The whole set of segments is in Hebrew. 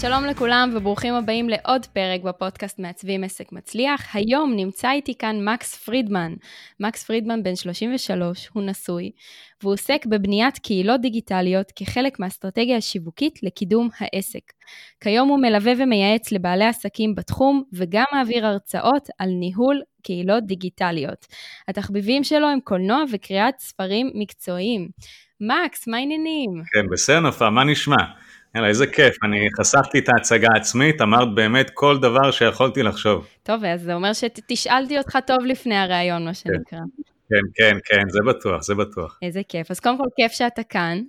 שלום לכולם וברוכים הבאים לעוד פרק בפודקאסט מעצבים עסק מצליח. היום נמצא איתי כאן מקס פרידמן. מקס פרידמן בן 33, הוא נשוי, והוא עוסק בבניית קהילות דיגיטליות כחלק מהאסטרטגיה השיווקית לקידום העסק. כיום הוא מלווה ומייעץ לבעלי עסקים בתחום, וגם מעביר הרצאות על ניהול קהילות דיגיטליות. התחביבים שלו הם קולנוע וקריאת ספרים מקצועיים. מקס, מה העניינים? כן, בסדר נפה, מה נשמע? יאללה, איזה כיף, אני חשפתי את ההצגה העצמית, אמרת באמת כל דבר שיכולתי לחשוב. טוב, אז זה אומר שתשאלתי אותך טוב לפני הראיון, מה שנקרא. כן, כן, כן, זה בטוח, זה בטוח. איזה כיף. אז קודם כל, כיף שאתה כאן.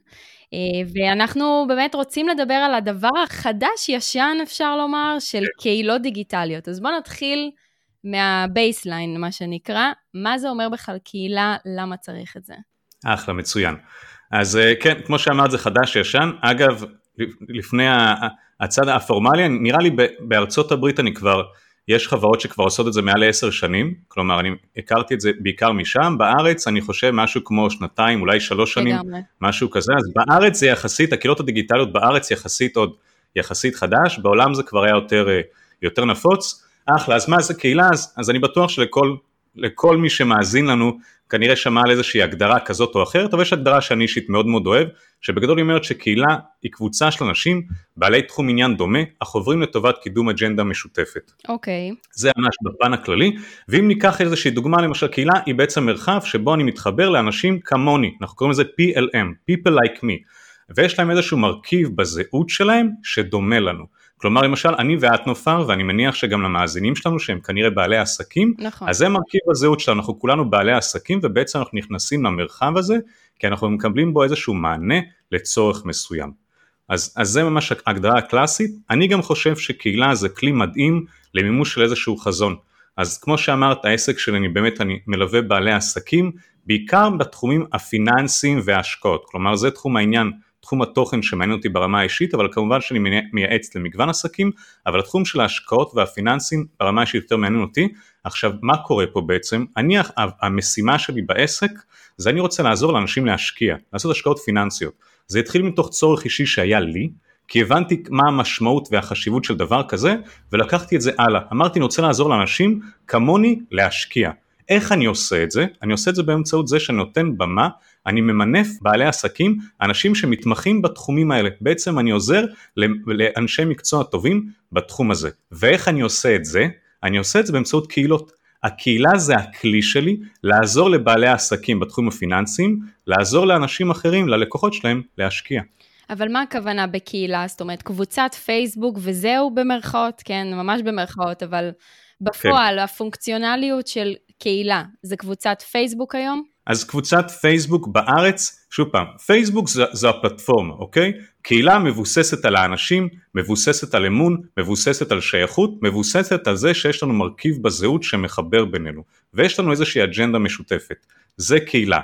אה, ואנחנו באמת רוצים לדבר על הדבר החדש-ישן, אפשר לומר, של כן. קהילות דיגיטליות. אז בואו נתחיל מה baseline, מה שנקרא. מה זה אומר בכלל קהילה, למה צריך את זה? אחלה, מצוין. אז אה, כן, כמו שאמרת, זה חדש-ישן. אגב, לפני הצד הפורמלי, נראה לי בארצות הברית אני כבר, יש חברות שכבר עושות את זה מעל לעשר שנים, כלומר אני הכרתי את זה בעיקר משם, בארץ אני חושב משהו כמו שנתיים, אולי שלוש שנים, לגמרי. משהו כזה, אז בארץ זה יחסית, הקהילות הדיגיטליות בארץ יחסית עוד יחסית חדש, בעולם זה כבר היה יותר, יותר נפוץ, אחלה, אז מה זה קהילה? אז, אז אני בטוח שלכל מי שמאזין לנו כנראה שמע על איזושהי הגדרה כזאת או אחרת, אבל יש הגדרה שאני אישית מאוד מאוד אוהב, שבגדול היא אומרת שקהילה היא קבוצה של אנשים בעלי תחום עניין דומה, אך עוברים לטובת קידום אג'נדה משותפת. אוקיי. Okay. זה ממש בפן הכללי, ואם ניקח איזושהי דוגמה למשל קהילה היא בעצם מרחב שבו אני מתחבר לאנשים כמוני, אנחנו קוראים לזה PLM, People Like Me, ויש להם איזשהו מרכיב בזהות שלהם שדומה לנו. כלומר למשל אני ואת נופר ואני מניח שגם למאזינים שלנו שהם כנראה בעלי עסקים, נכון. אז זה מרכיב הזהות שלנו, אנחנו כולנו בעלי עסקים ובעצם אנחנו נכנסים למרחב הזה כי אנחנו מקבלים בו איזשהו מענה לצורך מסוים. אז, אז זה ממש ההגדרה הקלאסית, אני גם חושב שקהילה זה כלי מדהים למימוש של איזשהו חזון. אז כמו שאמרת העסק שלי אני באמת אני מלווה בעלי עסקים בעיקר בתחומים הפיננסיים וההשקעות, כלומר זה תחום העניין תחום התוכן שמעניין אותי ברמה האישית, אבל כמובן שאני מייעץ למגוון עסקים, אבל התחום של ההשקעות והפיננסים ברמה האישית יותר מעניין אותי. עכשיו, מה קורה פה בעצם? אני, המשימה שלי בעסק, זה אני רוצה לעזור לאנשים להשקיע, לעשות השקעות פיננסיות. זה התחיל מתוך צורך אישי שהיה לי, כי הבנתי מה המשמעות והחשיבות של דבר כזה, ולקחתי את זה הלאה. אמרתי, אני רוצה לעזור לאנשים כמוני להשקיע. איך אני עושה את זה? אני עושה את זה באמצעות זה שאני נותן במה, אני ממנף בעלי עסקים, אנשים שמתמחים בתחומים האלה. בעצם אני עוזר לאנשי מקצוע טובים בתחום הזה. ואיך אני עושה את זה? אני עושה את זה באמצעות קהילות. הקהילה זה הכלי שלי לעזור לבעלי העסקים בתחום הפיננסיים, לעזור לאנשים אחרים, ללקוחות שלהם, להשקיע. אבל מה הכוונה בקהילה? זאת אומרת, קבוצת פייסבוק וזהו במרכאות, כן, ממש במרכאות, אבל בפועל, כן. הפונקציונליות של קהילה, זה קבוצת פייסבוק היום? אז קבוצת פייסבוק בארץ, שוב פעם, פייסבוק זו, זו הפלטפורמה, אוקיי? קהילה מבוססת על האנשים, מבוססת על אמון, מבוססת על שייכות, מבוססת על זה שיש לנו מרכיב בזהות שמחבר בינינו, ויש לנו איזושהי אג'נדה משותפת, זה קהילה.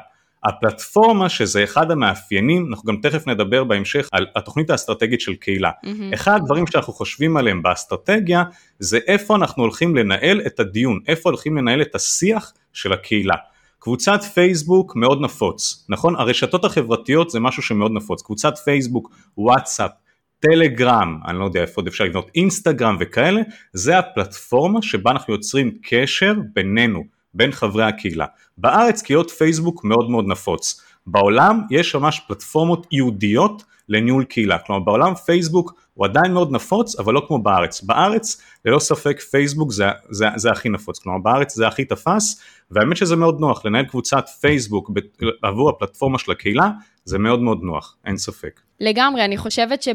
הפלטפורמה שזה אחד המאפיינים, אנחנו גם תכף נדבר בהמשך על התוכנית האסטרטגית של קהילה. Mm-hmm. אחד הדברים שאנחנו חושבים עליהם באסטרטגיה זה איפה אנחנו הולכים לנהל את הדיון, איפה הולכים לנהל את השיח של הקהילה. קבוצת פייסבוק מאוד נפוץ, נכון? הרשתות החברתיות זה משהו שמאוד נפוץ, קבוצת פייסבוק, וואטסאפ, טלגרם, אני לא יודע איפה עוד אפשר לבנות, אינסטגרם וכאלה, זה הפלטפורמה שבה אנחנו יוצרים קשר בינינו, בין חברי הקהילה. בארץ קהילות פייסבוק מאוד מאוד נפוץ, בעולם יש ממש פלטפורמות ייעודיות לניהול קהילה, כלומר בעולם פייסבוק הוא עדיין מאוד נפוץ אבל לא כמו בארץ, בארץ ללא ספק פייסבוק זה, זה, זה הכי נפוץ, כלומר בארץ זה הכי תפס והאמת שזה מאוד נוח. לנהל קבוצת פייסבוק עבור הפלטפורמה של הקהילה זה מאוד מאוד נוח, אין ספק. לגמרי, אני חושבת שב...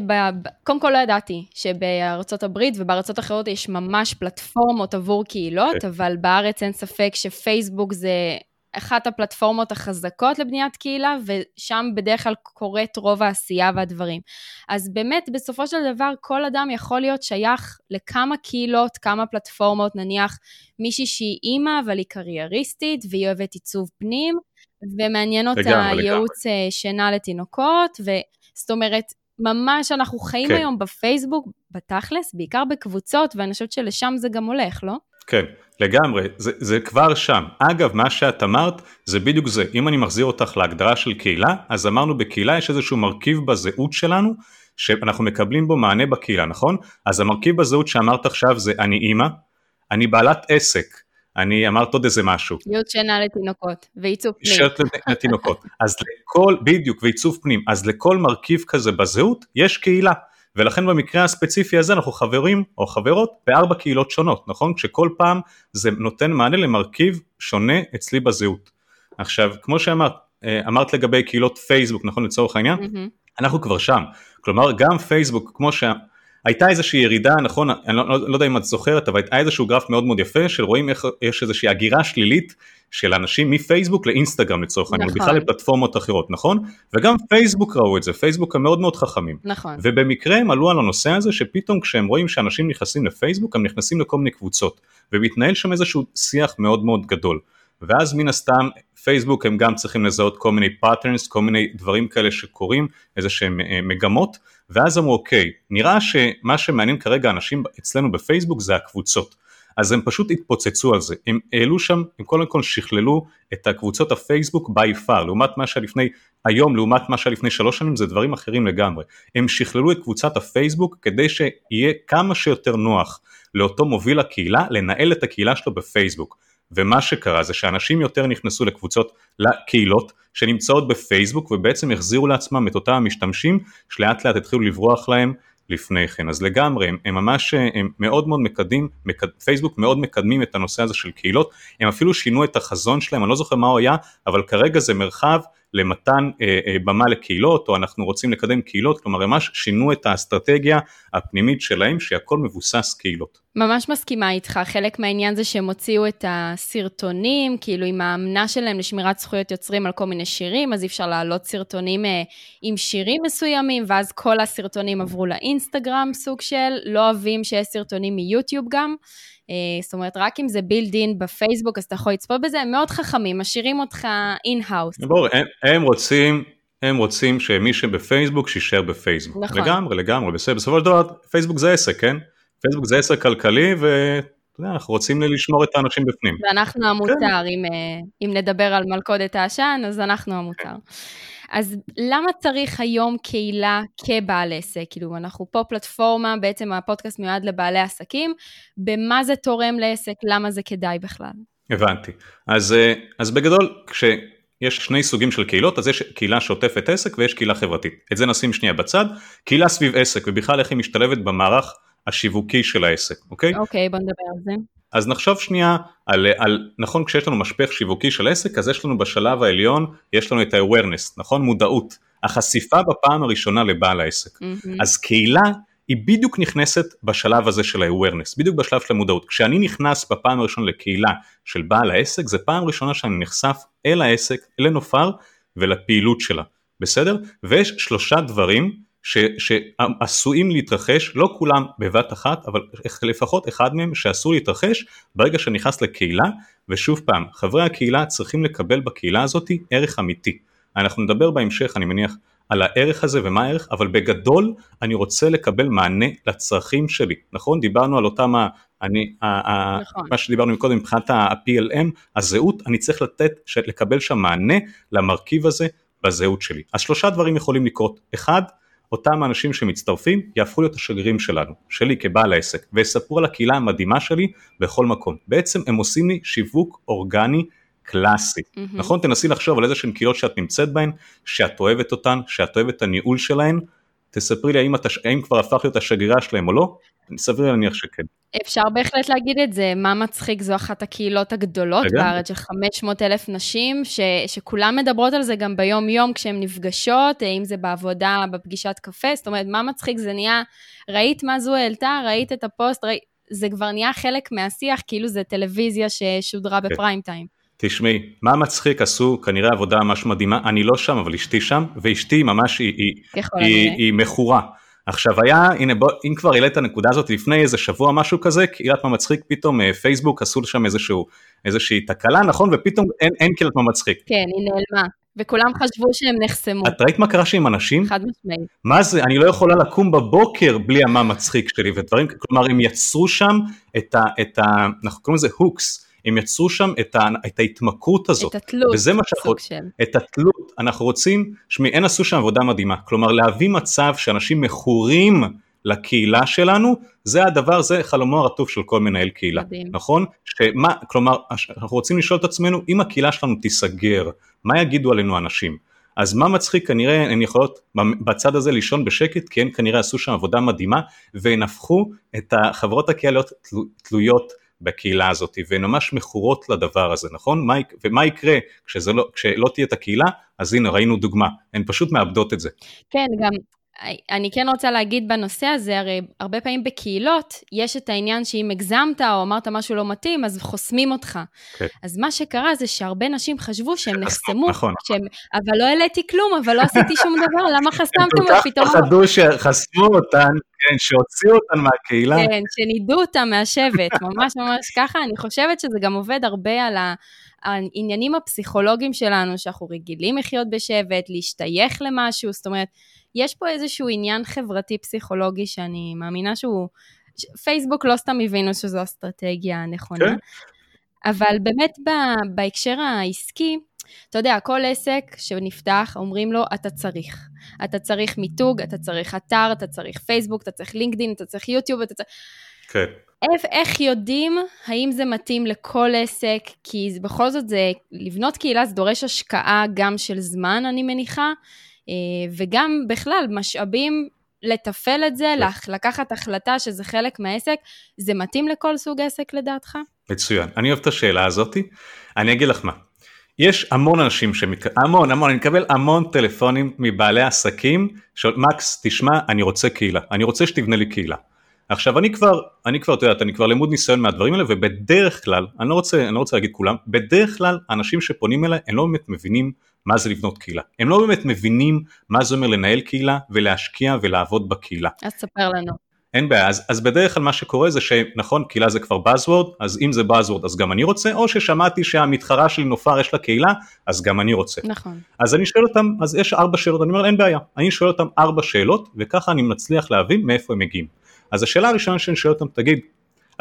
קודם כל לא ידעתי שבארצות הברית ובארצות אחרות יש ממש פלטפורמות עבור קהילות, כן. אבל בארץ אין ספק שפייסבוק זה אחת הפלטפורמות החזקות לבניית קהילה, ושם בדרך כלל קורית רוב העשייה והדברים. אז באמת, בסופו של דבר, כל אדם יכול להיות שייך לכמה קהילות, כמה פלטפורמות, נניח מישהי שהיא אימא, אבל היא קרייריסטית, והיא אוהבת עיצוב פנים, ומעניין אותה ייעוץ אה, שינה לתינוקות, ו... זאת אומרת, ממש אנחנו חיים כן. היום בפייסבוק, בתכלס, בעיקר בקבוצות, ואני חושבת שלשם זה גם הולך, לא? כן, לגמרי, זה, זה כבר שם. אגב, מה שאת אמרת, זה בדיוק זה. אם אני מחזיר אותך להגדרה של קהילה, אז אמרנו בקהילה יש איזשהו מרכיב בזהות שלנו, שאנחנו מקבלים בו מענה בקהילה, נכון? אז המרכיב בזהות שאמרת עכשיו זה אני אימא, אני בעלת עסק, אני אמרת עוד איזה משהו. יות שינה לתינוקות ועיצוב פנים. שרת לתינוקות. אז לכל, בדיוק, ועיצוב פנים, אז לכל מרכיב כזה בזהות יש קהילה. ולכן במקרה הספציפי הזה אנחנו חברים או חברות בארבע קהילות שונות, נכון? כשכל פעם זה נותן מענה למרכיב שונה אצלי בזהות. עכשיו, כמו שאמרת, אה, אמרת לגבי קהילות פייסבוק, נכון לצורך העניין? Mm-hmm. אנחנו כבר שם. כלומר, גם פייסבוק, כמו שה... הייתה איזושהי ירידה, נכון, אני לא, לא, לא יודע אם את זוכרת, אבל היה איזשהו גרף מאוד מאוד יפה, של רואים איך יש איזושהי הגירה שלילית של אנשים מפייסבוק לאינסטגרם לצורך העניין, נכון. בכלל לפלטפורמות אחרות, נכון? וגם פייסבוק ראו את זה, פייסבוק הם מאוד מאוד חכמים. נכון. ובמקרה הם עלו על הנושא הזה, שפתאום כשהם רואים שאנשים נכנסים לפייסבוק, הם נכנסים לכל מיני קבוצות, ומתנהל שם איזשהו שיח מאוד מאוד גדול. ואז מן הסתם פייסבוק הם גם צריכים לזהות כל מיני patterns, כל מיני דברים כאלה שקורים, איזה שהם אה, מגמות, ואז אמרו אוקיי, נראה שמה שמעניין כרגע אנשים אצלנו בפייסבוק זה הקבוצות. אז הם פשוט התפוצצו על זה, הם העלו שם, הם קודם כל שכללו את הקבוצות הפייסבוק by far, לעומת מה שלפני, היום לעומת מה שלפני שלוש שנים זה דברים אחרים לגמרי, הם שכללו את קבוצת הפייסבוק כדי שיהיה כמה שיותר נוח לאותו מוביל הקהילה לנהל את הקהילה שלו בפייסבוק, ומה שקרה זה שאנשים יותר נכנסו לקבוצות, לקהילות שנמצאות בפייסבוק ובעצם החזירו לעצמם את אותם המשתמשים שלאט לאט התחילו לברוח להם לפני כן, אז לגמרי, הם, הם ממש, הם מאוד מאוד מקדמים, מקד, פייסבוק מאוד מקדמים את הנושא הזה של קהילות, הם אפילו שינו את החזון שלהם, אני לא זוכר מה הוא היה, אבל כרגע זה מרחב למתן אה, אה, במה לקהילות, או אנחנו רוצים לקדם קהילות, כלומר ממש שינו את האסטרטגיה הפנימית שלהם, שהכל מבוסס קהילות. ממש מסכימה איתך, חלק מהעניין זה שהם הוציאו את הסרטונים, כאילו עם האמנה שלהם לשמירת זכויות יוצרים על כל מיני שירים, אז אי אפשר להעלות סרטונים אה, עם שירים מסוימים, ואז כל הסרטונים עברו לאינסטגרם, סוג של, לא אוהבים שיש סרטונים מיוטיוב גם. אה, זאת אומרת, רק אם זה built in בפייסבוק, אז אתה יכול לצפות בזה, הם מאוד חכמים, משאירים אותך in-house. ברור, הם, הם רוצים... הם רוצים שמי שבפייסבוק שישאר בפייסבוק. נכון. לגמרי, לגמרי, בסדר. בסופו של דבר, פייסבוק זה עסק, כן? פייסבוק זה עסק כלכלי, ואנחנו רוצים לשמור את האנשים בפנים. ואנחנו המוצר, כן. אם, אה, אם נדבר על מלכודת העשן, אז אנחנו המוצר. כן. אז למה צריך היום קהילה כבעל עסק? כאילו, אנחנו פה פלטפורמה, בעצם הפודקאסט מיועד לבעלי עסקים, במה זה תורם לעסק, למה זה כדאי בכלל? הבנתי. אז, אה, אז בגדול, כשיש שני סוגים של קהילות, אז יש קהילה שעוטפת עסק ויש קהילה חברתית. את זה נשים שנייה בצד. קהילה סביב עסק, ובכלל איך היא משתלבת במערך השיווקי של העסק, אוקיי? אוקיי, בוא נדבר על זה. אז נחשוב שנייה על, על, נכון כשיש לנו משפך שיווקי של עסק, אז יש לנו בשלב העליון, יש לנו את ה-awareness, נכון? מודעות, החשיפה בפעם הראשונה לבעל העסק. Mm-hmm. אז קהילה היא בדיוק נכנסת בשלב הזה של ה-awareness, בדיוק בשלב של המודעות. כשאני נכנס בפעם הראשונה לקהילה של בעל העסק, זה פעם ראשונה שאני נחשף אל העסק, אל הנופר ולפעילות שלה, בסדר? ויש שלושה דברים ש, שעשויים להתרחש, לא כולם בבת אחת, אבל לפחות אחד מהם שאסור להתרחש ברגע שנכנס לקהילה, ושוב פעם, חברי הקהילה צריכים לקבל בקהילה הזאת ערך אמיתי. אנחנו נדבר בהמשך, אני מניח, על הערך הזה ומה הערך, אבל בגדול אני רוצה לקבל מענה לצרכים שלי, נכון? דיברנו על אותם, ה, אני, ה, נכון. מה שדיברנו קודם מבחינת ה-PLM, הזהות, אני צריך לתת, לקבל שם מענה למרכיב הזה בזהות שלי. אז שלושה דברים יכולים לקרות, אחד, אותם אנשים שמצטרפים יהפכו להיות השגרירים שלנו, שלי כבעל העסק, ויספרו על הקהילה המדהימה שלי בכל מקום. בעצם הם עושים לי שיווק אורגני קלאסי. Mm-hmm. נכון? תנסי לחשוב על איזה שהן קהילות שאת נמצאת בהן, שאת אוהבת אותן, שאת אוהבת את הניהול שלהן, תספרי לי האם, את, האם כבר הפך להיות השגרירה שלהם או לא, סביר להניח שכן. אפשר בהחלט להגיד את זה, מה מצחיק זו אחת הקהילות הגדולות רגע. בארץ של 500 אלף נשים, ש, שכולן מדברות על זה גם ביום יום כשהן נפגשות, אם זה בעבודה, בפגישת קפה, זאת אומרת, מה מצחיק זה נהיה, ראית מה זו העלתה, ראית את הפוסט, ראית, זה כבר נהיה חלק מהשיח, כאילו זה טלוויזיה ששודרה כן. בפריים טיים. תשמעי, מה מצחיק עשו כנראה עבודה ממש מדהימה, אני לא שם אבל אשתי שם, ואשתי ממש היא, היא, היא, היא מכורה. עכשיו היה, הנה בוא, אם כבר העלית את הנקודה הזאת לפני איזה שבוע משהו כזה, קהילת מה מצחיק, פתאום אה, פייסבוק עשו שם איזשהו, איזושהי תקלה, נכון? ופתאום אין, אין קהילת מה מצחיק. כן, היא נעלמה. וכולם חשבו שהם נחסמו. את ראית מה קרה שם עם אנשים? חד משמעית. מה זה, אני לא יכולה לקום בבוקר בלי המה מצחיק שלי ודברים, כלומר הם יצרו שם את ה... את ה אנחנו קוראים לזה הוקס, הם יצרו שם את, ה, את ההתמכרות הזאת. את התלות, וזה מה שאנחנו, של. את התלות, אנחנו רוצים, שמי, הם עשו שם עבודה מדהימה, כלומר להביא מצב שאנשים מכורים לקהילה שלנו, זה הדבר, זה חלומו הרטוב של כל מנהל קהילה, מדהים. נכון? שמה, כלומר, אנחנו רוצים לשאול את עצמנו, אם הקהילה שלנו תיסגר, מה יגידו עלינו אנשים? אז מה מצחיק כנראה הן יכולות בצד הזה לישון בשקט כי הן כנראה עשו שם עבודה מדהימה והן הפכו את החברות הקהיליות תלו, תלויות בקהילה הזאת והן ממש מכורות לדבר הזה נכון? מה, ומה יקרה לא, כשלא תהיה את הקהילה? אז הנה ראינו דוגמה. הן פשוט מאבדות את זה. כן גם אני כן רוצה להגיד בנושא הזה, הרי הרבה פעמים בקהילות יש את העניין שאם הגזמת או אמרת משהו לא מתאים, אז חוסמים אותך. כן. אז מה שקרה זה שהרבה נשים חשבו שהם נחסמו, נכון, שהם, אבל לא העליתי כלום, אבל לא עשיתי שום דבר, למה חסמתם ופתאום... הם כל כך פחדו שחסמו אותן, כן, שהוציאו אותן מהקהילה. כן, שנידו אותן מהשבט, ממש ממש ככה. אני חושבת שזה גם עובד הרבה על ה... העניינים הפסיכולוגיים שלנו, שאנחנו רגילים לחיות בשבט, להשתייך למשהו, זאת אומרת, יש פה איזשהו עניין חברתי פסיכולוגי שאני מאמינה שהוא, פייסבוק לא סתם הבינו שזו אסטרטגיה הנכונה, כן. אבל באמת בהקשר העסקי, אתה יודע, כל עסק שנפתח, אומרים לו, אתה צריך. אתה צריך מיתוג, אתה צריך אתר, אתה צריך פייסבוק, אתה צריך לינקדאין, אתה צריך יוטיוב, אתה צריך... כן. איך, איך יודעים האם זה מתאים לכל עסק? כי בכל זאת זה, לבנות קהילה זה דורש השקעה גם של זמן, אני מניחה, וגם בכלל משאבים לתפעל את זה, לקחת החלטה שזה חלק מהעסק, זה מתאים לכל סוג עסק לדעתך? מצוין, אני אוהב את השאלה הזאתי, אני אגיד לך מה, יש המון אנשים, שמק... המון המון, אני מקבל המון טלפונים מבעלי עסקים, שאומרים מקס תשמע אני רוצה קהילה, אני רוצה שתבנה לי קהילה. עכשיו אני כבר, אני כבר, את יודעת, אני כבר למוד ניסיון מהדברים האלה ובדרך כלל, אני לא רוצה, אני לא רוצה להגיד כולם, בדרך כלל אנשים שפונים אליי הם לא באמת מבינים מה זה לבנות קהילה. הם לא באמת מבינים מה זה אומר לנהל קהילה ולהשקיע ולעבוד בקהילה. אז תספר לנו. אין בעיה, אז, אז בדרך כלל מה שקורה זה שנכון, קהילה זה כבר Buzzword, אז אם זה Buzzword אז גם אני רוצה, או ששמעתי שהמתחרה שלי נופר יש לה קהילה, אז גם אני רוצה. נכון. אז אני שואל אותם, אז יש ארבע שאלות, אני אומר אין בעיה, אני שואל אותם ארבע שאלות, וככה אני מצליח להבין מאיפה הם מגיעים. אז השאלה הראשונה שאני שואל אותם, תגיד,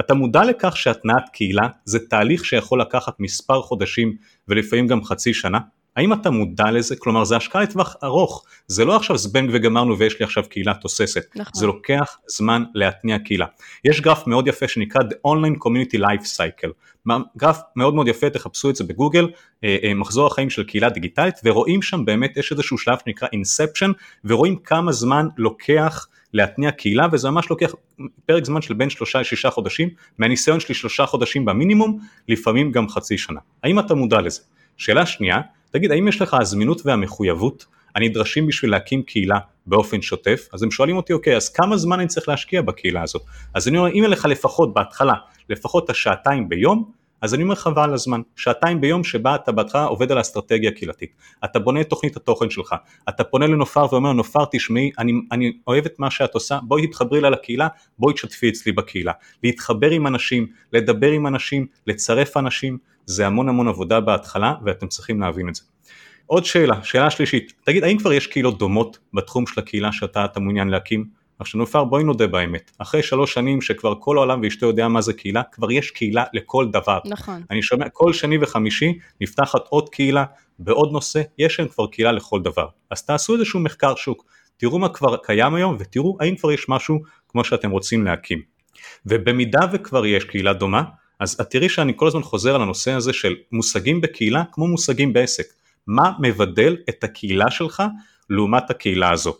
אתה מודע לכך שהתנעת קהילה זה תהליך שיכול לקחת מספר חודשים ולפעמים גם חצי שנה? האם אתה מודע לזה? כלומר זה השקעה לטווח ארוך, זה לא עכשיו זבנג וגמרנו ויש לי עכשיו קהילה תוססת, נכון. זה לוקח זמן להתניע קהילה. יש גרף מאוד יפה שנקרא The Online Community Life Cycle, גרף מאוד מאוד יפה, תחפשו את זה בגוגל, אה, אה, מחזור החיים של קהילה דיגיטלית, ורואים שם באמת, יש איזשהו שלב שנקרא Inception, ורואים כמה זמן לוקח להתניע קהילה וזה ממש לוקח פרק זמן של בין שלושה לשישה חודשים, מהניסיון שלי שלושה חודשים במינימום, לפעמים גם חצי שנה. האם אתה מודע לזה? שאלה שנייה, תגיד האם יש לך הזמינות והמחויבות הנדרשים בשביל להקים קהילה באופן שוטף? אז הם שואלים אותי אוקיי אז כמה זמן אני צריך להשקיע בקהילה הזאת? אז אני אומר אם אין לך לפחות בהתחלה לפחות השעתיים ביום אז אני אומר חבל הזמן, שעתיים ביום שבה אתה בהתחלה עובד על האסטרטגיה הקהילתית, אתה בונה את תוכנית התוכן שלך, אתה פונה לנופר ואומר נופר תשמעי אני, אני אוהב את מה שאת עושה, בואי תתחברי לה לקהילה, בואי תשתפי אצלי בקהילה, להתחבר עם אנשים, לדבר עם אנשים, לצרף אנשים, זה המון המון עבודה בהתחלה ואתם צריכים להבין את זה. עוד שאלה, שאלה שלישית, תגיד האם כבר יש קהילות דומות בתחום של הקהילה שאתה מעוניין להקים? עכשיו נופר בואי נודה באמת, אחרי שלוש שנים שכבר כל העולם ואשתו יודע מה זה קהילה, כבר יש קהילה לכל דבר. נכון. אני שומע כל שני וחמישי נפתחת עוד קהילה בעוד נושא, יש להם כבר קהילה לכל דבר. אז תעשו איזשהו מחקר שוק, תראו מה כבר קיים היום ותראו האם כבר יש משהו כמו שאתם רוצים להקים. ובמידה וכבר יש קהילה דומה, אז את תראי שאני כל הזמן חוזר על הנושא הזה של מושגים בקהילה כמו מושגים בעסק. מה מבדל את הקהילה שלך לעומת הקהילה הזו.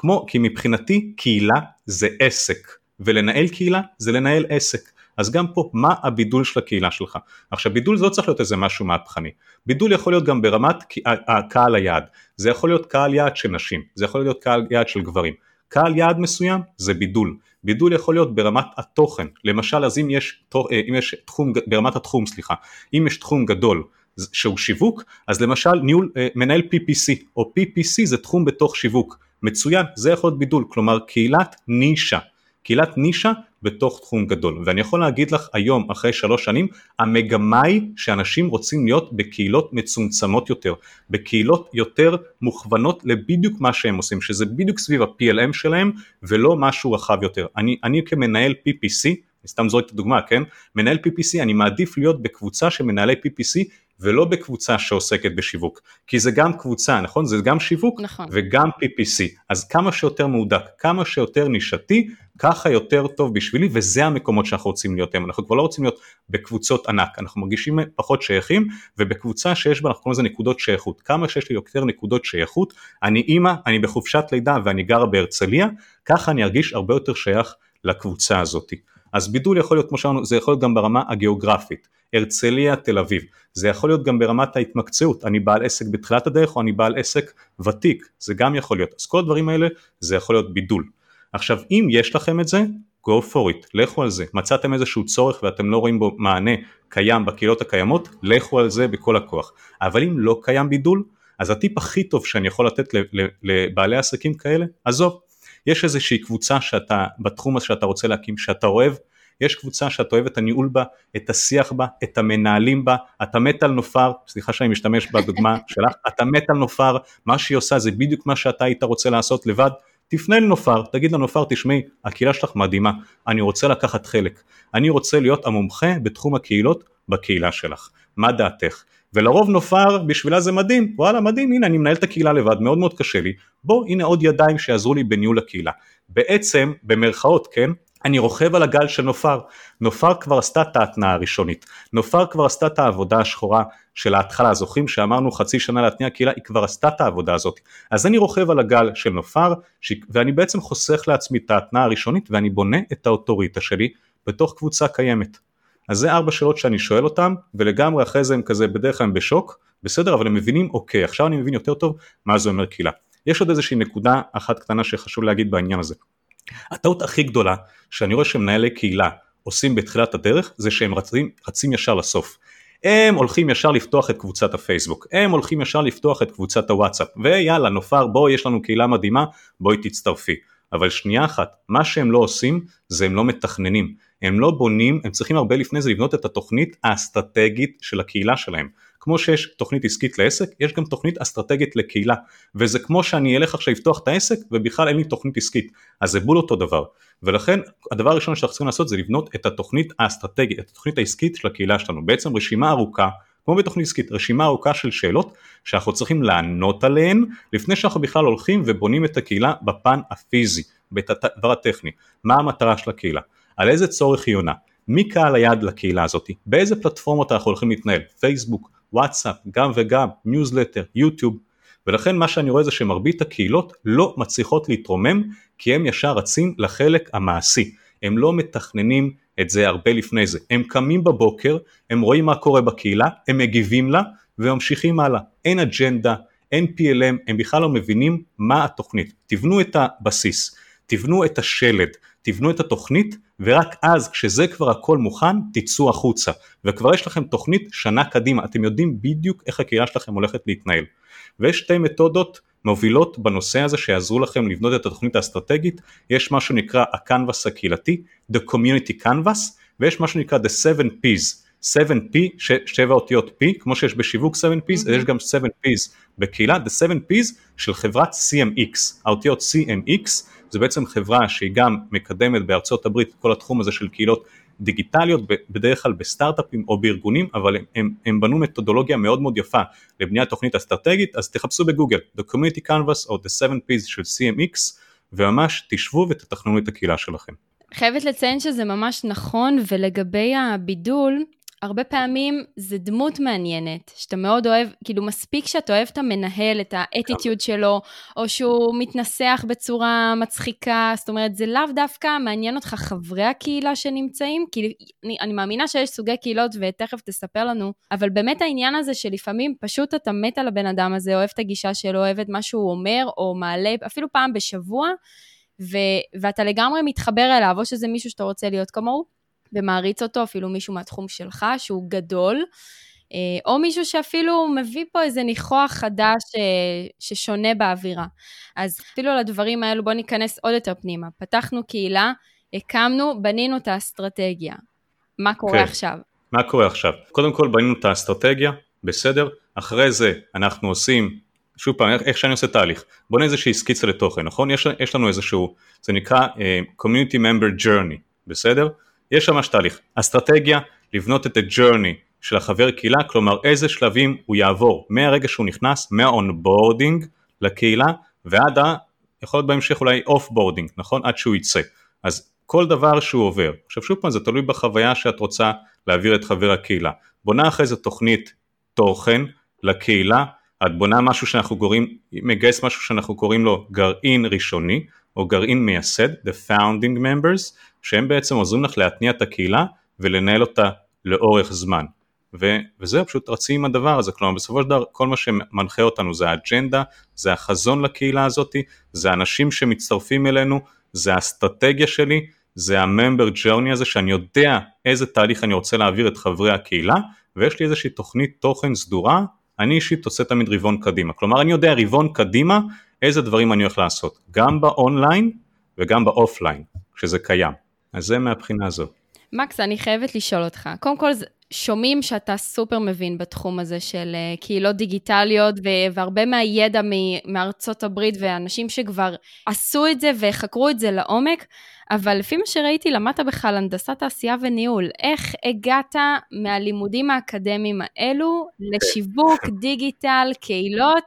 כמו, כי מבחינתי קהילה זה עסק, ולנהל קהילה זה לנהל עסק. אז גם פה, מה הבידול של הקהילה שלך? עכשיו בידול זה לא צריך להיות איזה משהו מהפכני, בידול יכול להיות גם ברמת הקהל היעד, זה יכול להיות קהל יעד של נשים, זה יכול להיות קהל יעד של גברים, קהל יעד מסוים זה בידול, בידול יכול להיות ברמת התוכן, למשל אז אם יש, אה, אם יש תחום, ברמת התחום סליחה, אם יש תחום גדול שהוא שיווק, אז למשל ניהול, אה, מנהל PPC, או PPC זה תחום בתוך שיווק, מצוין, זה יכול להיות בידול, כלומר קהילת נישה, קהילת נישה בתוך תחום גדול. ואני יכול להגיד לך היום אחרי שלוש שנים המגמה היא שאנשים רוצים להיות בקהילות מצומצמות יותר בקהילות יותר מוכוונות לבדיוק מה שהם עושים שזה בדיוק סביב ה-PLM שלהם ולא משהו רחב יותר. אני, אני כמנהל PPC סתם זורק את הדוגמה כן? מנהל PPC אני מעדיף להיות בקבוצה של מנהלי PPC ולא בקבוצה שעוסקת בשיווק, כי זה גם קבוצה, נכון? זה גם שיווק נכון. וגם PPC, אז כמה שיותר מהודק, כמה שיותר נישתי, ככה יותר טוב בשבילי, וזה המקומות שאנחנו רוצים להיות היום, אנחנו כבר לא רוצים להיות בקבוצות ענק, אנחנו מרגישים פחות שייכים, ובקבוצה שיש בה, אנחנו קוראים לזה נקודות שייכות, כמה שיש לי יותר נקודות שייכות, אני אימא, אני בחופשת לידה ואני גרה בהרצליה, ככה אני ארגיש הרבה יותר שייך לקבוצה הזאתי. אז בידול יכול להיות כמו שאמרנו, זה יכול להיות גם ברמה הגיאוגרפית, הרצליה, תל אביב, זה יכול להיות גם ברמת ההתמקצעות, אני בעל עסק בתחילת הדרך או אני בעל עסק ותיק, זה גם יכול להיות, אז כל הדברים האלה זה יכול להיות בידול. עכשיו אם יש לכם את זה, go for it, לכו על זה, מצאתם איזשהו צורך ואתם לא רואים בו מענה קיים בקהילות הקיימות, לכו על זה בכל הכוח, אבל אם לא קיים בידול, אז הטיפ הכי טוב שאני יכול לתת לבעלי עסקים כאלה, עזוב, יש איזושהי קבוצה שאתה, בתחום הזה שאתה רוצה להקים, שאתה אוהב, יש קבוצה שאתה אוהב את הניהול בה, את השיח בה, את המנהלים בה, אתה מת על נופר, סליחה שאני משתמש בדוגמה שלך, אתה מת על נופר, מה שהיא עושה זה בדיוק מה שאתה היית רוצה לעשות לבד, תפנה לנופר, תגיד לנופר, תשמעי, הקהילה שלך מדהימה, אני רוצה לקחת חלק, אני רוצה להיות המומחה בתחום הקהילות בקהילה שלך, מה דעתך? ולרוב נופר בשבילה זה מדהים, וואלה מדהים, הנה אני מנהל את הקהילה לבד, מאוד מאוד קשה לי, בוא הנה עוד ידיים שיעזרו לי בניהול הקהילה. בעצם, במרכאות, כן, אני רוכב על הגל של נופר, נופר כבר עשתה את ההתנעה הראשונית, נופר כבר עשתה את העבודה השחורה של ההתחלה, זוכרים שאמרנו חצי שנה להתניע קהילה, היא כבר עשתה את העבודה הזאת, אז אני רוכב על הגל של נופר, ש... ואני בעצם חוסך לעצמי את ההתנעה הראשונית ואני בונה את האוטוריטה שלי בתוך קבוצה קיימת. אז זה ארבע שאלות שאני שואל אותם, ולגמרי אחרי זה הם כזה בדרך כלל הם בשוק, בסדר, אבל הם מבינים, אוקיי, עכשיו אני מבין יותר טוב מה זה אומר קהילה. יש עוד איזושהי נקודה אחת קטנה שחשוב להגיד בעניין הזה. הטעות הכי גדולה שאני רואה שמנהלי קהילה עושים בתחילת הדרך זה שהם רצים, רצים ישר לסוף. הם הולכים ישר לפתוח את קבוצת הפייסבוק, הם הולכים ישר לפתוח את קבוצת הוואטסאפ, ויאללה נופר בואי יש לנו קהילה מדהימה בואי תצטרפי. אבל שנייה אחת, מה שהם לא עושים זה הם לא מתכננים, הם לא בונים, הם צריכים הרבה לפני זה לבנות את התוכנית האסטרטגית של הקהילה שלהם. כמו שיש תוכנית עסקית לעסק, יש גם תוכנית אסטרטגית לקהילה, וזה כמו שאני אלך עכשיו לפתוח את העסק ובכלל אין לי תוכנית עסקית, אז זה בול אותו דבר, ולכן הדבר הראשון שאנחנו צריכים לעשות זה לבנות את התוכנית האסטרטגית, את התוכנית העסקית של הקהילה שלנו, בעצם רשימה ארוכה, כמו בתוכנית עסקית, רשימה ארוכה של שאלות שאנחנו צריכים לענות עליהן לפני שאנחנו בכלל הולכים ובונים את הקהילה בפן הפיזי, בדבר הטכני, מה המטרה של הקהילה, על איזה צורך היא עונה, מי קהל היעד לקהילה הזאת, באיזה פלטפורמות אנחנו הולכים להתנהל, פייסבוק, וואטסאפ, גם וגם, ניוזלטר, יוטיוב, ולכן מה שאני רואה זה שמרבית הקהילות לא מצליחות להתרומם כי הם ישר רצים לחלק המעשי, הם לא מתכננים את זה הרבה לפני זה, הם קמים בבוקר, הם רואים מה קורה בקהילה, הם מגיבים לה וממשיכים הלאה, אין אג'נדה, אין PLM, הם בכלל לא מבינים מה התוכנית, תבנו את הבסיס, תבנו את השלד, תבנו את התוכנית ורק אז כשזה כבר הכל מוכן תצאו החוצה. וכבר יש לכם תוכנית שנה קדימה, אתם יודעים בדיוק איך הקהילה שלכם הולכת להתנהל. ויש שתי מתודות מובילות בנושא הזה שיעזרו לכם לבנות את התוכנית האסטרטגית, יש מה שנקרא ה-Canvas הקהילתי, The Community Canvas, ויש מה שנקרא The 7 P's, 7P, ש- שבע אותיות P, כמו שיש בשיווק 7P's, mm-hmm. יש גם 7P's בקהילה, The 7P's של חברת CMX, האותיות CMX זה בעצם חברה שהיא גם מקדמת בארצות הברית כל התחום הזה של קהילות דיגיטליות, בדרך כלל בסטארט-אפים או בארגונים, אבל הם, הם, הם בנו מתודולוגיה מאוד מאוד יפה לבניית תוכנית אסטרטגית, אז תחפשו בגוגל, The Community Canvas או The 7P's של CMX, וממש תשבו ותתכננו את הקהילה שלכם. חייבת לציין שזה ממש נכון, ולגבי הבידול, הרבה פעמים זה דמות מעניינת, שאתה מאוד אוהב, כאילו מספיק שאתה אוהב את המנהל, את האטיטיוד שלו, או שהוא מתנסח בצורה מצחיקה, זאת אומרת, זה לאו דווקא מעניין אותך חברי הקהילה שנמצאים, כי אני, אני מאמינה שיש סוגי קהילות, ותכף תספר לנו, אבל באמת העניין הזה שלפעמים פשוט אתה מת על הבן אדם הזה, אוהב את הגישה שלו, אוהב את מה שהוא אומר, או מעלה אפילו פעם בשבוע, ו, ואתה לגמרי מתחבר אליו, או שזה מישהו שאתה רוצה להיות כמוהו. ומעריץ אותו, אפילו מישהו מהתחום שלך, שהוא גדול, אה, או מישהו שאפילו מביא פה איזה ניחוח חדש אה, ששונה באווירה. אז אפילו לדברים האלו בואו ניכנס עוד יותר פנימה. פתחנו קהילה, הקמנו, בנינו את האסטרטגיה. מה קורה כן. עכשיו? מה קורה עכשיו? קודם כל בנינו את האסטרטגיה, בסדר? אחרי זה אנחנו עושים, שוב פעם, איך שאני עושה תהליך, בונה איזושהי סקיצה לתוכן, נכון? יש, יש לנו איזשהו, זה נקרא uh, Community Member Journey, בסדר? יש ממש תהליך. אסטרטגיה, לבנות את ה-journey של החבר קהילה, כלומר איזה שלבים הוא יעבור מהרגע שהוא נכנס, מה-onboarding לקהילה ועד ה... יכול להיות בהמשך אולי off-boarding, נכון? עד שהוא יצא. אז כל דבר שהוא עובר. עכשיו שוב פעם זה תלוי בחוויה שאת רוצה להעביר את חבר הקהילה. בונה אחרי זה תוכנית תוכן לקהילה, את בונה משהו שאנחנו קוראים, מגייס משהו שאנחנו קוראים לו גרעין ראשוני או גרעין מייסד, the founding members, שהם בעצם עוזרים לך להתניע את הקהילה ולנהל אותה לאורך זמן. ו- וזהו, פשוט רצים עם הדבר הזה, כלומר בסופו של דבר כל מה שמנחה אותנו זה האג'נדה, זה החזון לקהילה הזאת, זה האנשים שמצטרפים אלינו, זה האסטרטגיה שלי, זה ה member journey הזה שאני יודע איזה תהליך אני רוצה להעביר את חברי הקהילה ויש לי איזושהי תוכנית תוכן סדורה, אני אישית עושה תמיד רבעון קדימה, כלומר אני יודע רבעון קדימה איזה דברים אני הולך לעשות, גם באונליין וגם ב offline, כשזה קיים, אז זה מהבחינה הזו. מקס, אני חייבת לשאול אותך, קודם כל שומעים שאתה סופר מבין בתחום הזה של אה, קהילות דיגיטליות, והרבה מהידע מארצות הברית ואנשים שכבר עשו את זה וחקרו את זה לעומק, אבל לפי מה שראיתי, למדת בכלל הנדסת תעשייה וניהול. איך הגעת מהלימודים האקדמיים האלו לשיווק, דיגיטל, קהילות?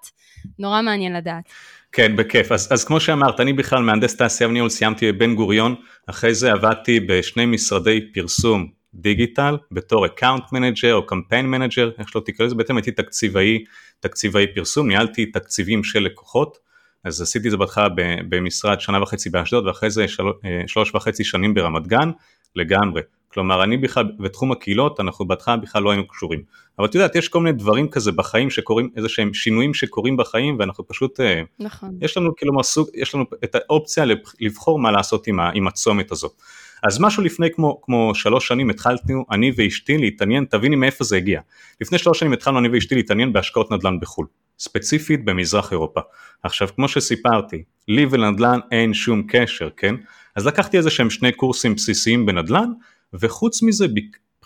נורא מעניין לדעת. כן, בכיף. אז, אז כמו שאמרת, אני בכלל מהנדס תעשייה וניהול, סיימתי בבן גוריון, אחרי זה עבדתי בשני משרדי פרסום דיגיטל, בתור account manager או campaign manager, איך שלא תקרא לזה, בעצם הייתי תקציבאי, תקציבאי פרסום, ניהלתי תקציבים של לקוחות, אז עשיתי את זה בהתחלה במשרד שנה וחצי באשדוד ואחרי זה של, אה, שלוש וחצי שנים ברמת גן לגמרי. כלומר אני בכלל, בתחום הקהילות אנחנו בהתחלה בכלל לא היינו קשורים. אבל את יודעת יש כל מיני דברים כזה בחיים שקורים, איזה שהם שינויים שקורים בחיים ואנחנו פשוט, אה, נכון. יש לנו כאילו מסוג, יש לנו את האופציה לבחור מה לעשות עם, ה, עם הצומת הזו. אז משהו לפני כמו, כמו שלוש שנים התחלנו אני ואשתי להתעניין, תביני מאיפה זה הגיע. לפני שלוש שנים התחלנו אני ואשתי להתעניין בהשקעות נדל"ן בחו"ל. ספציפית במזרח אירופה. עכשיו כמו שסיפרתי, לי ולנדל"ן אין שום קשר, כן? אז לקחתי איזה שהם שני קורסים בסיסיים בנדל"ן, וחוץ מזה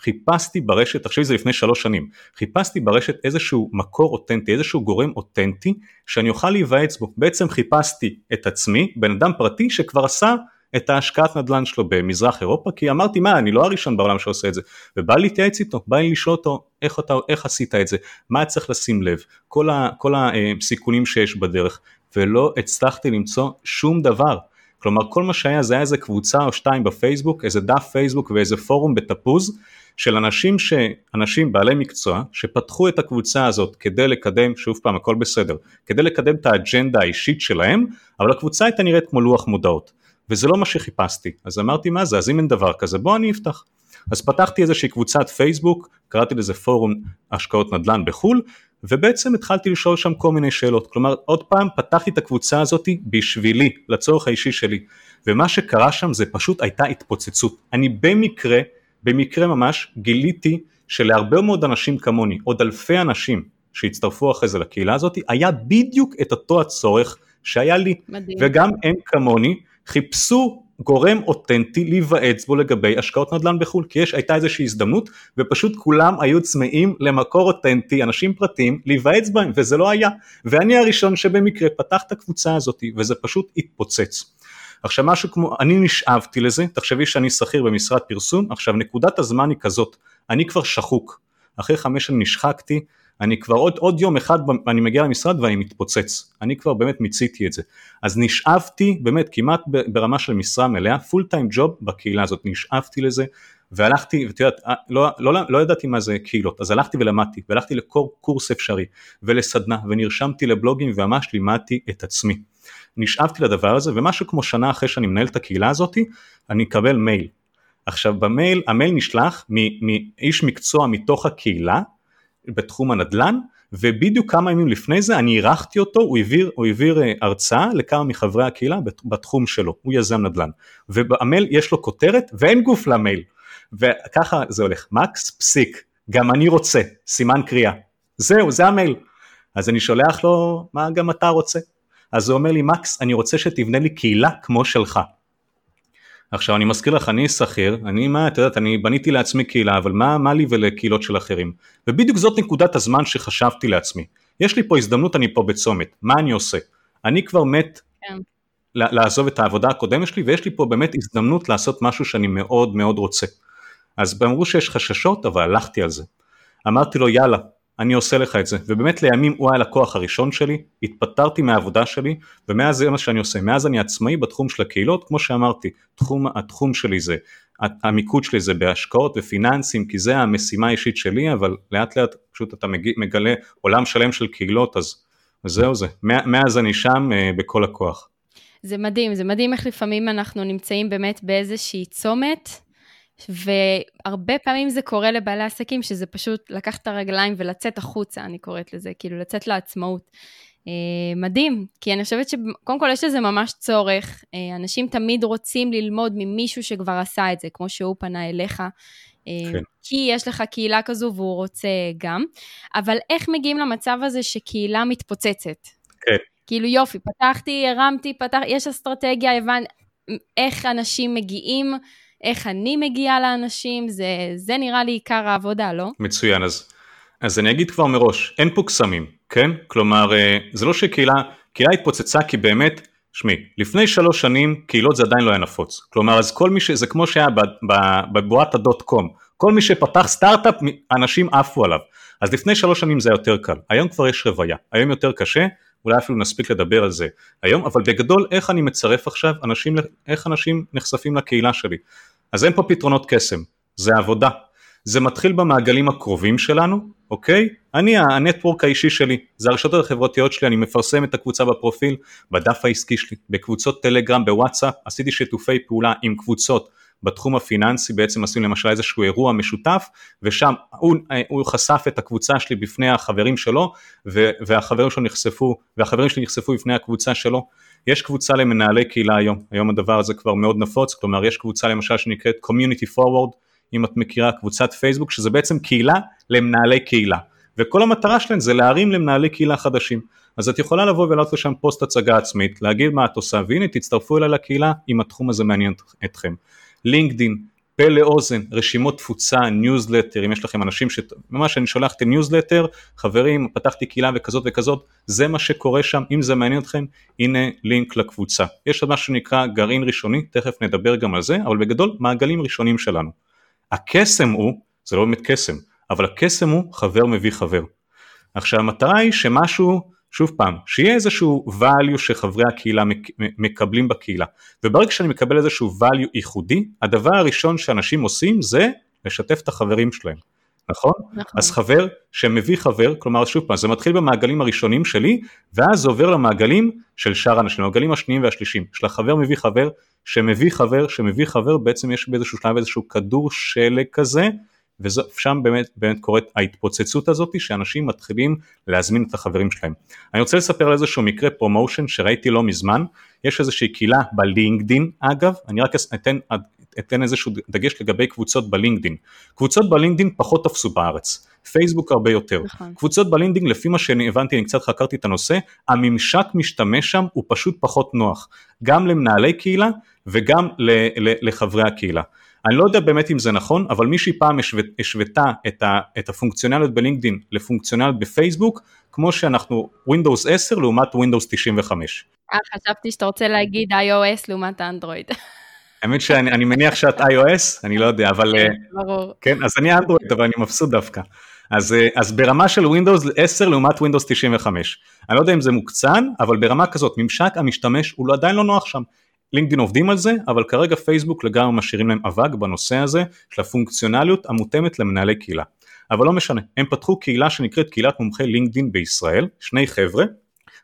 חיפשתי ברשת, תחשבי זה לפני שלוש שנים, חיפשתי ברשת איזשהו מקור אותנטי, איזשהו גורם אותנטי שאני אוכל להיוועץ בו. בעצם חיפשתי את עצמי, בן אדם פרטי שכבר עשה את ההשקעת נדל"ן שלו במזרח אירופה, כי אמרתי מה, אני לא הראשון בעולם שעושה את זה, ובא להתייעץ איתו, בא לי לשאול אותו איך, אתה, איך עשית את זה, מה צריך לשים לב, כל, הסיכונים שיש בדרך, ולא הצלחתי למצוא שום דבר. כלומר כל מה שהיה זה היה איזה קבוצה או שתיים בפייסבוק, איזה דף פייסבוק ואיזה פורום בתפוז של אנשים, ש... אנשים בעלי מקצוע שפתחו את הקבוצה הזאת כדי לקדם, שוב פעם הכל בסדר, כדי לקדם את האג'נדה האישית שלהם, אבל הקבוצה הייתה נראית כמו לוח מודעות. וזה לא מה שחיפשתי, אז אמרתי מה זה, אז אם אין דבר כזה בוא אני אפתח. אז פתחתי איזושהי קבוצת פייסבוק, קראתי לזה פורום השקעות נדל"ן בחו"ל, ובעצם התחלתי לשאול שם כל מיני שאלות, כלומר עוד פעם פתחתי את הקבוצה הזאת בשבילי, לצורך האישי שלי, ומה שקרה שם זה פשוט הייתה התפוצצות, אני במקרה, במקרה ממש גיליתי שלהרבה מאוד אנשים כמוני, עוד אלפי אנשים שהצטרפו אחרי זה לקהילה הזאת, היה בדיוק את אותו הצורך שהיה לי, מדהים. וגם הם כמוני, חיפשו גורם אותנטי להיוועץ בו לגבי השקעות נדל"ן בחו"ל, כי יש, הייתה איזושהי הזדמנות ופשוט כולם היו צמאים למקור אותנטי, אנשים פרטיים, להיוועץ בהם, וזה לא היה. ואני הראשון שבמקרה פתח את הקבוצה הזאת, וזה פשוט התפוצץ. עכשיו משהו כמו, אני נשאבתי לזה, תחשבי שאני שכיר במשרד פרסום, עכשיו נקודת הזמן היא כזאת, אני כבר שחוק, אחרי חמש שנים נשחקתי, אני כבר עוד, עוד יום אחד אני מגיע למשרד ואני מתפוצץ, אני כבר באמת מיציתי את זה. אז נשאבתי באמת כמעט ברמה של משרה מלאה, פול טיים ג'וב בקהילה הזאת, נשאבתי לזה והלכתי, ואת יודעת, לא, לא, לא, לא ידעתי מה זה קהילות, אז הלכתי ולמדתי, והלכתי לכל קורס אפשרי, ולסדנה, ונרשמתי לבלוגים וממש לימדתי את עצמי. נשאבתי לדבר הזה, ומשהו כמו שנה אחרי שאני מנהל את הקהילה הזאתי, אני אקבל מייל. עכשיו במייל, המייל נשלח מאיש מקצוע מתוך הקהילה, בתחום הנדל"ן, ובדיוק כמה ימים לפני זה אני אירחתי אותו, הוא העביר, הוא העביר אה, הרצאה לכמה מחברי הקהילה בתחום שלו, הוא יזם נדל"ן, ובמייל יש לו כותרת ואין גוף למייל, וככה זה הולך, מקס פסיק, גם אני רוצה, סימן קריאה, זהו, זה המייל, אז אני שולח לו, מה גם אתה רוצה? אז הוא אומר לי, מקס, אני רוצה שתבנה לי קהילה כמו שלך. עכשיו אני מזכיר לך, אני שכיר, אני מה, את יודעת, אני בניתי לעצמי קהילה, אבל מה, מה לי ולקהילות של אחרים? ובדיוק זאת נקודת הזמן שחשבתי לעצמי. יש לי פה הזדמנות, אני פה בצומת, מה אני עושה? אני כבר מת כן. לעזוב את העבודה הקודמת שלי, ויש לי פה באמת הזדמנות לעשות משהו שאני מאוד מאוד רוצה. אז אמרו שיש חששות, אבל הלכתי על זה. אמרתי לו, יאללה, אני עושה לך את זה, ובאמת לימים הוא היה הלקוח הראשון שלי, התפטרתי מהעבודה שלי, ומאז זה מה שאני עושה, מאז אני עצמאי בתחום של הקהילות, כמו שאמרתי, תחום, התחום שלי זה, המיקוד שלי זה בהשקעות ופיננסים, כי זה המשימה האישית שלי, אבל לאט לאט פשוט אתה מגלה עולם שלם של קהילות, אז זהו זה, מאז אני שם אה, בכל הכוח. זה מדהים, זה מדהים איך לפעמים אנחנו נמצאים באמת באיזושהי צומת, והרבה פעמים זה קורה לבעלי עסקים, שזה פשוט לקחת את הרגליים ולצאת החוצה, אני קוראת לזה, כאילו לצאת לעצמאות. אה, מדהים, כי אני חושבת שקודם כל יש לזה ממש צורך, אה, אנשים תמיד רוצים ללמוד ממישהו שכבר עשה את זה, כמו שהוא פנה אליך, אה, כן. כי יש לך קהילה כזו והוא רוצה גם, אבל איך מגיעים למצב הזה שקהילה מתפוצצת? כן. כאילו יופי, פתחתי, הרמתי, פתח, יש אסטרטגיה, הבנ... איך אנשים מגיעים, איך אני מגיעה לאנשים, זה, זה נראה לי עיקר העבודה, לא? מצוין, אז, אז אני אגיד כבר מראש, אין פה קסמים, כן? כלומר, אה, זה לא שקהילה, קהילה התפוצצה כי באמת, שמי, לפני שלוש שנים קהילות זה עדיין לא היה נפוץ. כלומר, אז כל מי ש... זה כמו שהיה בבועת הדוט קום, כל מי שפתח סטארט-אפ, אנשים עפו עליו. אז לפני שלוש שנים זה היה יותר קל, היום כבר יש רוויה, היום יותר קשה, אולי אפילו נספיק לדבר על זה היום, אבל בגדול איך אני מצרף עכשיו אנשים, איך אנשים נחשפים לקהילה שלי. אז אין פה פתרונות קסם, זה עבודה. זה מתחיל במעגלים הקרובים שלנו, אוקיי? אני הנטוורק האישי שלי, זה הרשתות החברתיות שלי, אני מפרסם את הקבוצה בפרופיל, בדף העסקי שלי, בקבוצות טלגרם, בוואטסאפ, עשיתי שיתופי פעולה עם קבוצות בתחום הפיננסי בעצם עשינו למשל איזשהו אירוע משותף ושם הוא, הוא חשף את הקבוצה שלי בפני החברים שלו והחברים שלו נחשפו והחברים שלי נחשפו בפני הקבוצה שלו יש קבוצה למנהלי קהילה היום, היום הדבר הזה כבר מאוד נפוץ, כלומר יש קבוצה למשל שנקראת Community Forward, אם את מכירה קבוצת פייסבוק, שזה בעצם קהילה למנהלי קהילה, וכל המטרה שלהם זה להרים למנהלי קהילה חדשים. אז את יכולה לבוא ולעלות לשם פוסט הצגה עצמית, להגיד מה את עושה, והנה תצטרפו אליי לקהילה אם התחום הזה מעניין אתכם. לינקדין, פה לאוזן, רשימות תפוצה, ניוזלטר, אם יש לכם אנשים שממש אני שולח את הניוזלטר, חברים, פתחתי קהילה וכזאת וכזאת, זה מה שקורה שם, אם זה מעניין אתכם, הנה לינק לקבוצה. יש עוד משהו שנקרא גרעין ראשוני, תכף נדבר גם על זה, אבל בגדול מעגלים ראשונים שלנו. הקסם הוא, זה לא באמת קסם, אבל הקסם הוא חבר מביא חבר. עכשיו המטרה היא שמשהו שוב פעם, שיהיה איזשהו value שחברי הקהילה מקבלים בקהילה, וברגע שאני מקבל איזשהו value ייחודי, הדבר הראשון שאנשים עושים זה לשתף את החברים שלהם, נכון? נכון. אז חבר שמביא חבר, כלומר שוב פעם, זה מתחיל במעגלים הראשונים שלי, ואז זה עובר למעגלים של שאר האנשים, למעגלים השניים והשלישיים, של החבר מביא חבר, שמביא חבר, שמביא חבר, בעצם יש באיזשהו שלב איזשהו כדור שלג כזה, ושם באמת, באמת קורית ההתפוצצות הזאת שאנשים מתחילים להזמין את החברים שלהם. אני רוצה לספר על איזשהו מקרה promotion שראיתי לא מזמן, יש איזושהי קהילה בלינקדין אגב, אני רק אתן, אתן איזשהו דגש לגבי קבוצות בלינקדין. קבוצות בלינקדין פחות תפסו בארץ, פייסבוק הרבה יותר. נכון. קבוצות בלינקדין לפי מה שאני הבנתי, אני קצת חקרתי את הנושא, הממשק משתמש שם הוא פשוט פחות נוח, גם למנהלי קהילה וגם לחברי הקהילה. אני לא יודע באמת אם זה נכון, אבל מישהי פעם השוותה את, את הפונקציונליות בלינקדאין לפונקציונליות בפייסבוק, כמו שאנחנו Windows 10 לעומת Windows 95. אה, חשבתי שאתה רוצה להגיד iOS לעומת אנדרואיד. האמת שאני מניח שאת iOS, אני לא יודע, אבל... כן, אה, ברור. כן, אז אני אנדרואיד, אבל אני מבסוט דווקא. אז, אה, אז ברמה של Windows 10 לעומת Windows 95. אני לא יודע אם זה מוקצן, אבל ברמה כזאת, ממשק המשתמש הוא לא, עדיין לא נוח שם. לינקדאין עובדים על זה, אבל כרגע פייסבוק לגמרי משאירים להם אבק בנושא הזה של הפונקציונליות המותאמת למנהלי קהילה. אבל לא משנה, הם פתחו קהילה שנקראת קהילת מומחי לינקדאין בישראל, שני חבר'ה,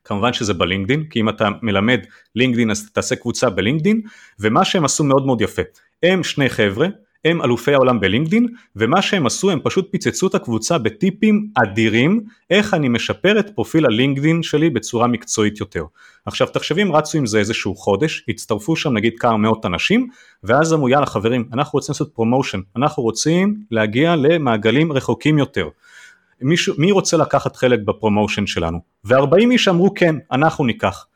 כמובן שזה בלינקדאין, כי אם אתה מלמד לינקדאין אז תעשה קבוצה בלינקדאין, ומה שהם עשו מאוד מאוד יפה, הם שני חבר'ה, הם אלופי העולם בלינקדין ומה שהם עשו הם פשוט פיצצו את הקבוצה בטיפים אדירים איך אני משפר את פרופיל הלינקדין שלי בצורה מקצועית יותר. עכשיו תחשבי אם רצו עם זה איזשהו חודש, הצטרפו שם נגיד כמה מאות אנשים ואז אמרו יאללה חברים אנחנו רוצים לעשות promotion, אנחנו רוצים להגיע למעגלים רחוקים יותר. מישהו, מי רוצה לקחת חלק ב promotion שלנו? ו-40 איש אמרו כן, אנחנו ניקח.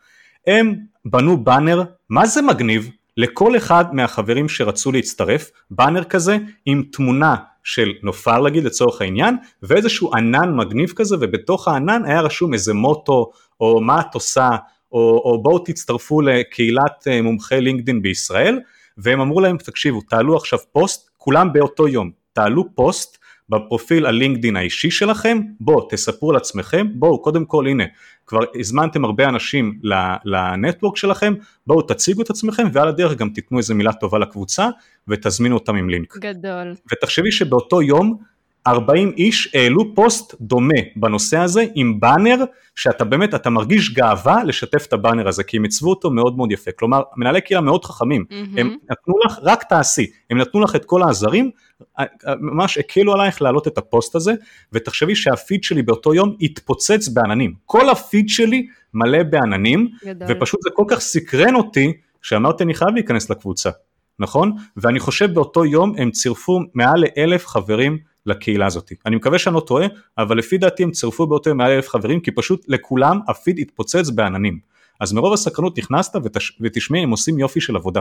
הם בנו באנר, מה זה מגניב, לכל אחד מהחברים שרצו להצטרף, באנר כזה עם תמונה של נופר להגיד לצורך העניין, ואיזשהו ענן מגניב כזה, ובתוך הענן היה רשום איזה מוטו, או מה את עושה, או, או בואו תצטרפו לקהילת אה, מומחי לינקדאין בישראל, והם אמרו להם, תקשיבו, תעלו עכשיו פוסט, כולם באותו יום, תעלו פוסט בפרופיל הלינקדין האישי שלכם, בואו תספרו על עצמכם, בואו קודם כל הנה, כבר הזמנתם הרבה אנשים ל network שלכם, בואו תציגו את עצמכם ועל הדרך גם תיתנו איזה מילה טובה לקבוצה ותזמינו אותם עם לינק. גדול. ותחשבי שבאותו יום 40 איש העלו פוסט דומה בנושא הזה עם באנר שאתה באמת, אתה מרגיש גאווה לשתף את הבאנר הזה כי הם עיצבו אותו מאוד מאוד יפה, כלומר מנהלי קהילה מאוד חכמים, mm-hmm. הם נתנו לך, רק תעשי, הם נתנו לך את כל העזרים, ממש הקלו עלייך להעלות את הפוסט הזה ותחשבי שהפיד שלי באותו יום התפוצץ בעננים, כל הפיד שלי מלא בעננים גדול. ופשוט זה כל כך סקרן אותי שאמרתי אני חייב להיכנס לקבוצה, נכון? ואני חושב באותו יום הם צירפו מעל לאלף חברים לקהילה הזאת. אני מקווה שאני לא טועה, אבל לפי דעתי הם צירפו באותו מעל אלף חברים, כי פשוט לכולם הפיד התפוצץ בעננים. אז מרוב הסקרנות נכנסת ותש... ותשמעי, הם עושים יופי של עבודה.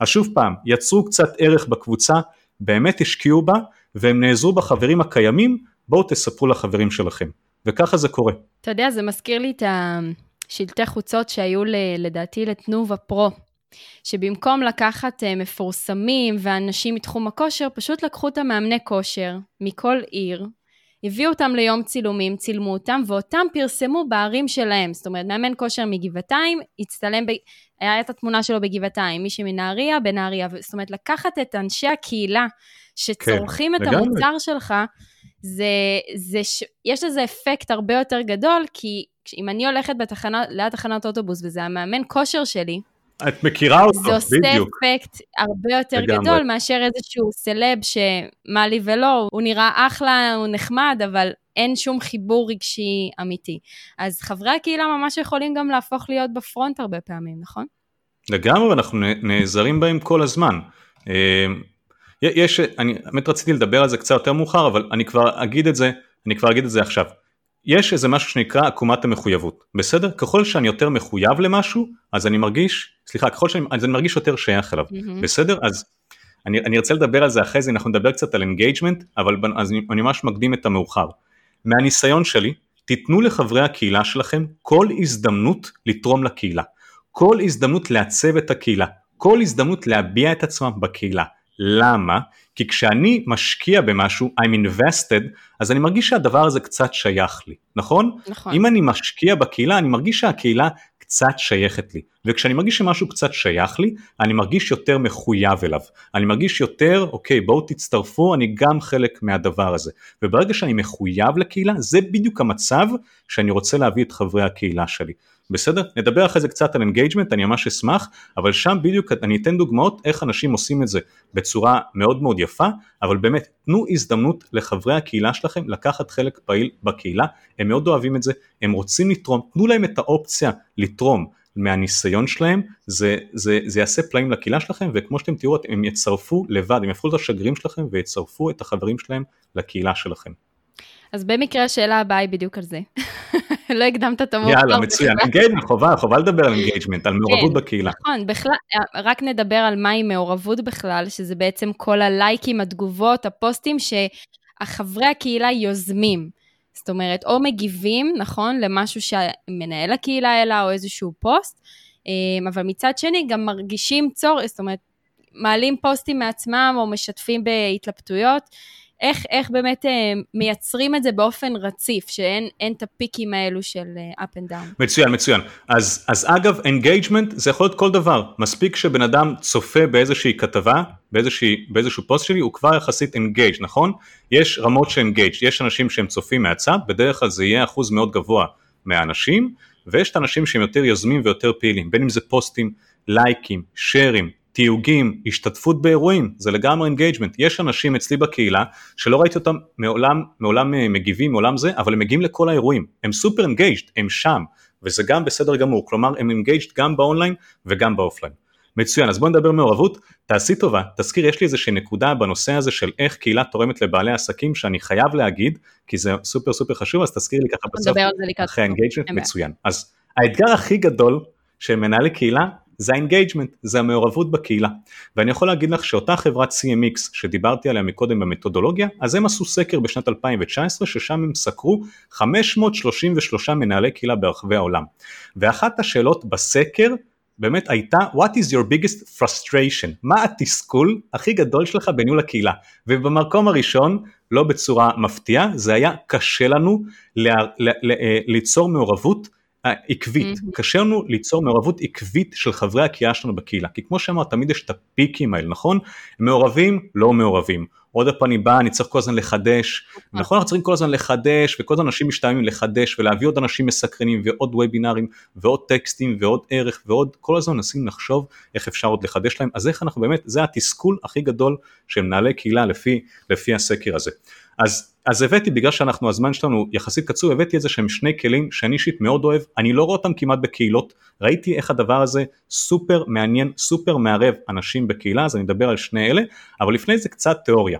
אז שוב פעם, יצרו קצת ערך בקבוצה, באמת השקיעו בה, והם נעזרו בחברים הקיימים, בואו תספרו לחברים שלכם. וככה זה קורה. אתה יודע, זה מזכיר לי את השלטי חוצות שהיו לדעתי לתנובה פרו. שבמקום לקחת uh, מפורסמים ואנשים מתחום הכושר, פשוט לקחו את המאמני כושר מכל עיר, הביאו אותם ליום צילומים, צילמו אותם, ואותם פרסמו בערים שלהם. זאת אומרת, מאמן כושר מגבעתיים, הצטלם, ב... היה את התמונה שלו בגבעתיים, מישהי מנהריה, בנהריה. זאת אומרת, לקחת את אנשי הקהילה שצורכים כן, את לגמרי. המוצר שלך, זה, זה ש... יש לזה אפקט הרבה יותר גדול, כי אם אני הולכת בתחנה, ליד תחנת אוטובוס וזה המאמן כושר שלי, את מכירה אותו, בדיוק. זה עושה אפקט הרבה יותר לגמרי. גדול מאשר איזשהו סלב שמה לי ולא, הוא נראה אחלה, הוא נחמד, אבל אין שום חיבור רגשי אמיתי. אז חברי הקהילה ממש יכולים גם להפוך להיות ב front הרבה פעמים, נכון? לגמרי, ואנחנו נעזרים בהם כל הזמן. אה, יש, אני באמת רציתי לדבר על זה קצת יותר מאוחר, אבל אני כבר אגיד את זה, אני כבר אגיד את זה עכשיו. יש איזה משהו שנקרא עקומת המחויבות, בסדר? ככל שאני יותר מחויב למשהו, אז אני מרגיש, סליחה, ככל שאני, אז אני מרגיש יותר שייך אליו, mm-hmm. בסדר? אז אני, אני ארצה לדבר על זה אחרי זה, אנחנו נדבר קצת על engagement, אבל אז אני, אני ממש מקדים את המאוחר. מהניסיון שלי, תיתנו לחברי הקהילה שלכם כל הזדמנות לתרום לקהילה, כל הזדמנות לעצב את הקהילה, כל הזדמנות להביע את עצמם בקהילה. למה? כי כשאני משקיע במשהו, I'm invested, אז אני מרגיש שהדבר הזה קצת שייך לי, נכון? נכון. אם אני משקיע בקהילה, אני מרגיש שהקהילה קצת שייכת לי, וכשאני מרגיש שמשהו קצת שייך לי, אני מרגיש יותר מחויב אליו, אני מרגיש יותר, אוקיי, בואו תצטרפו, אני גם חלק מהדבר הזה, וברגע שאני מחויב לקהילה, זה בדיוק המצב שאני רוצה להביא את חברי הקהילה שלי. בסדר? נדבר אחרי זה קצת על engagement, אני ממש אשמח, אבל שם בדיוק אני אתן דוגמאות איך אנשים עושים את זה בצורה מאוד מאוד יפה, אבל באמת תנו הזדמנות לחברי הקהילה שלכם לקחת חלק פעיל בקהילה, הם מאוד אוהבים את זה, הם רוצים לתרום, תנו להם את האופציה לתרום. מהניסיון שלהם, זה, זה, זה יעשה פלאים לקהילה שלכם, וכמו שאתם תראו, הם יצרפו לבד, הם יהפכו את השגרירים שלכם ויצרפו את החברים שלהם לקהילה שלכם. אז במקרה השאלה הבאה היא בדיוק על זה. לא הקדמת את המאוחר. יאללה, מצוין. אינגייג'מנט, חובה, חובה לדבר על engagement, על מעורבות כן, בקהילה. נכון, בכלל, רק נדבר על מהי מעורבות בכלל, שזה בעצם כל הלייקים, התגובות, הפוסטים שהחברי הקהילה יוזמים. זאת אומרת, או מגיבים, נכון, למשהו שמנהל הקהילה העלה, או איזשהו פוסט, אמ, אבל מצד שני גם מרגישים צורך, זאת אומרת, מעלים פוסטים מעצמם או משתפים בהתלבטויות. איך, איך באמת אה, מייצרים את זה באופן רציף, שאין את הפיקים האלו של אה, up and down. מצוין, מצוין. אז, אז אגב, engagement זה יכול להיות כל דבר. מספיק שבן אדם צופה באיזושהי כתבה, באיזושהי, באיזשהו פוסט שלי, הוא כבר יחסית engage, נכון? יש רמות של engage, יש אנשים שהם צופים מהצד, בדרך כלל זה יהיה אחוז מאוד גבוה מהאנשים, ויש את האנשים שהם יותר יוזמים ויותר פעילים, בין אם זה פוסטים, לייקים, shares, תיוגים, השתתפות באירועים, זה לגמרי engagement. יש אנשים אצלי בקהילה שלא ראיתי אותם מעולם, מעולם אה, מגיבים, מעולם זה, אבל הם מגיעים לכל האירועים, הם סופר engaged, הם שם, וזה גם בסדר גמור, כלומר הם engaged גם באונליין וגם ב offline. מצוין, אז בוא נדבר מעורבות, תעשי טובה, תזכיר, יש לי איזושהי נקודה בנושא הזה של איך קהילה תורמת לבעלי עסקים שאני חייב להגיד, כי זה סופר סופר חשוב, אז תזכיר לי ככה בסוף, אחרי ה engagement, מצוין. אז האתגר הכי גדול של מנהלי קהילה זה ה engagement, זה המעורבות בקהילה. ואני יכול להגיד לך שאותה חברת CMX שדיברתי עליה מקודם במתודולוגיה, אז הם עשו סקר בשנת 2019 ששם הם סקרו 533 מנהלי קהילה ברחבי העולם. ואחת השאלות בסקר באמת הייתה what is your biggest frustration, מה התסכול הכי גדול שלך בניהול הקהילה ובמקום הראשון לא בצורה מפתיעה זה היה קשה לנו ליצור מעורבות עקבית, mm-hmm. קשה לנו ליצור מעורבות עקבית של חברי הקהילה שלנו בקהילה, כי כמו שאמרת תמיד יש את הפיקים האלה, נכון? מעורבים, לא מעורבים, עוד פעם אני בא, אני צריך כל הזמן לחדש, נכון, נכון אנחנו צריכים כל הזמן לחדש, וכל הזמן אנשים משתלמים לחדש, ולהביא עוד אנשים מסקרנים, ועוד וובינארים, ועוד טקסטים, ועוד ערך, ועוד, כל הזמן מנסים לחשוב איך אפשר עוד לחדש להם, אז איך אנחנו באמת, זה התסכול הכי גדול של מנהלי קהילה לפי, לפי הסקר הזה. אז, אז הבאתי, בגלל שאנחנו, הזמן שלנו יחסית קצור, הבאתי איזה שהם שני כלים שאני אישית מאוד אוהב, אני לא רואה אותם כמעט בקהילות, ראיתי איך הדבר הזה סופר מעניין, סופר מערב אנשים בקהילה, אז אני אדבר על שני אלה, אבל לפני זה קצת תיאוריה.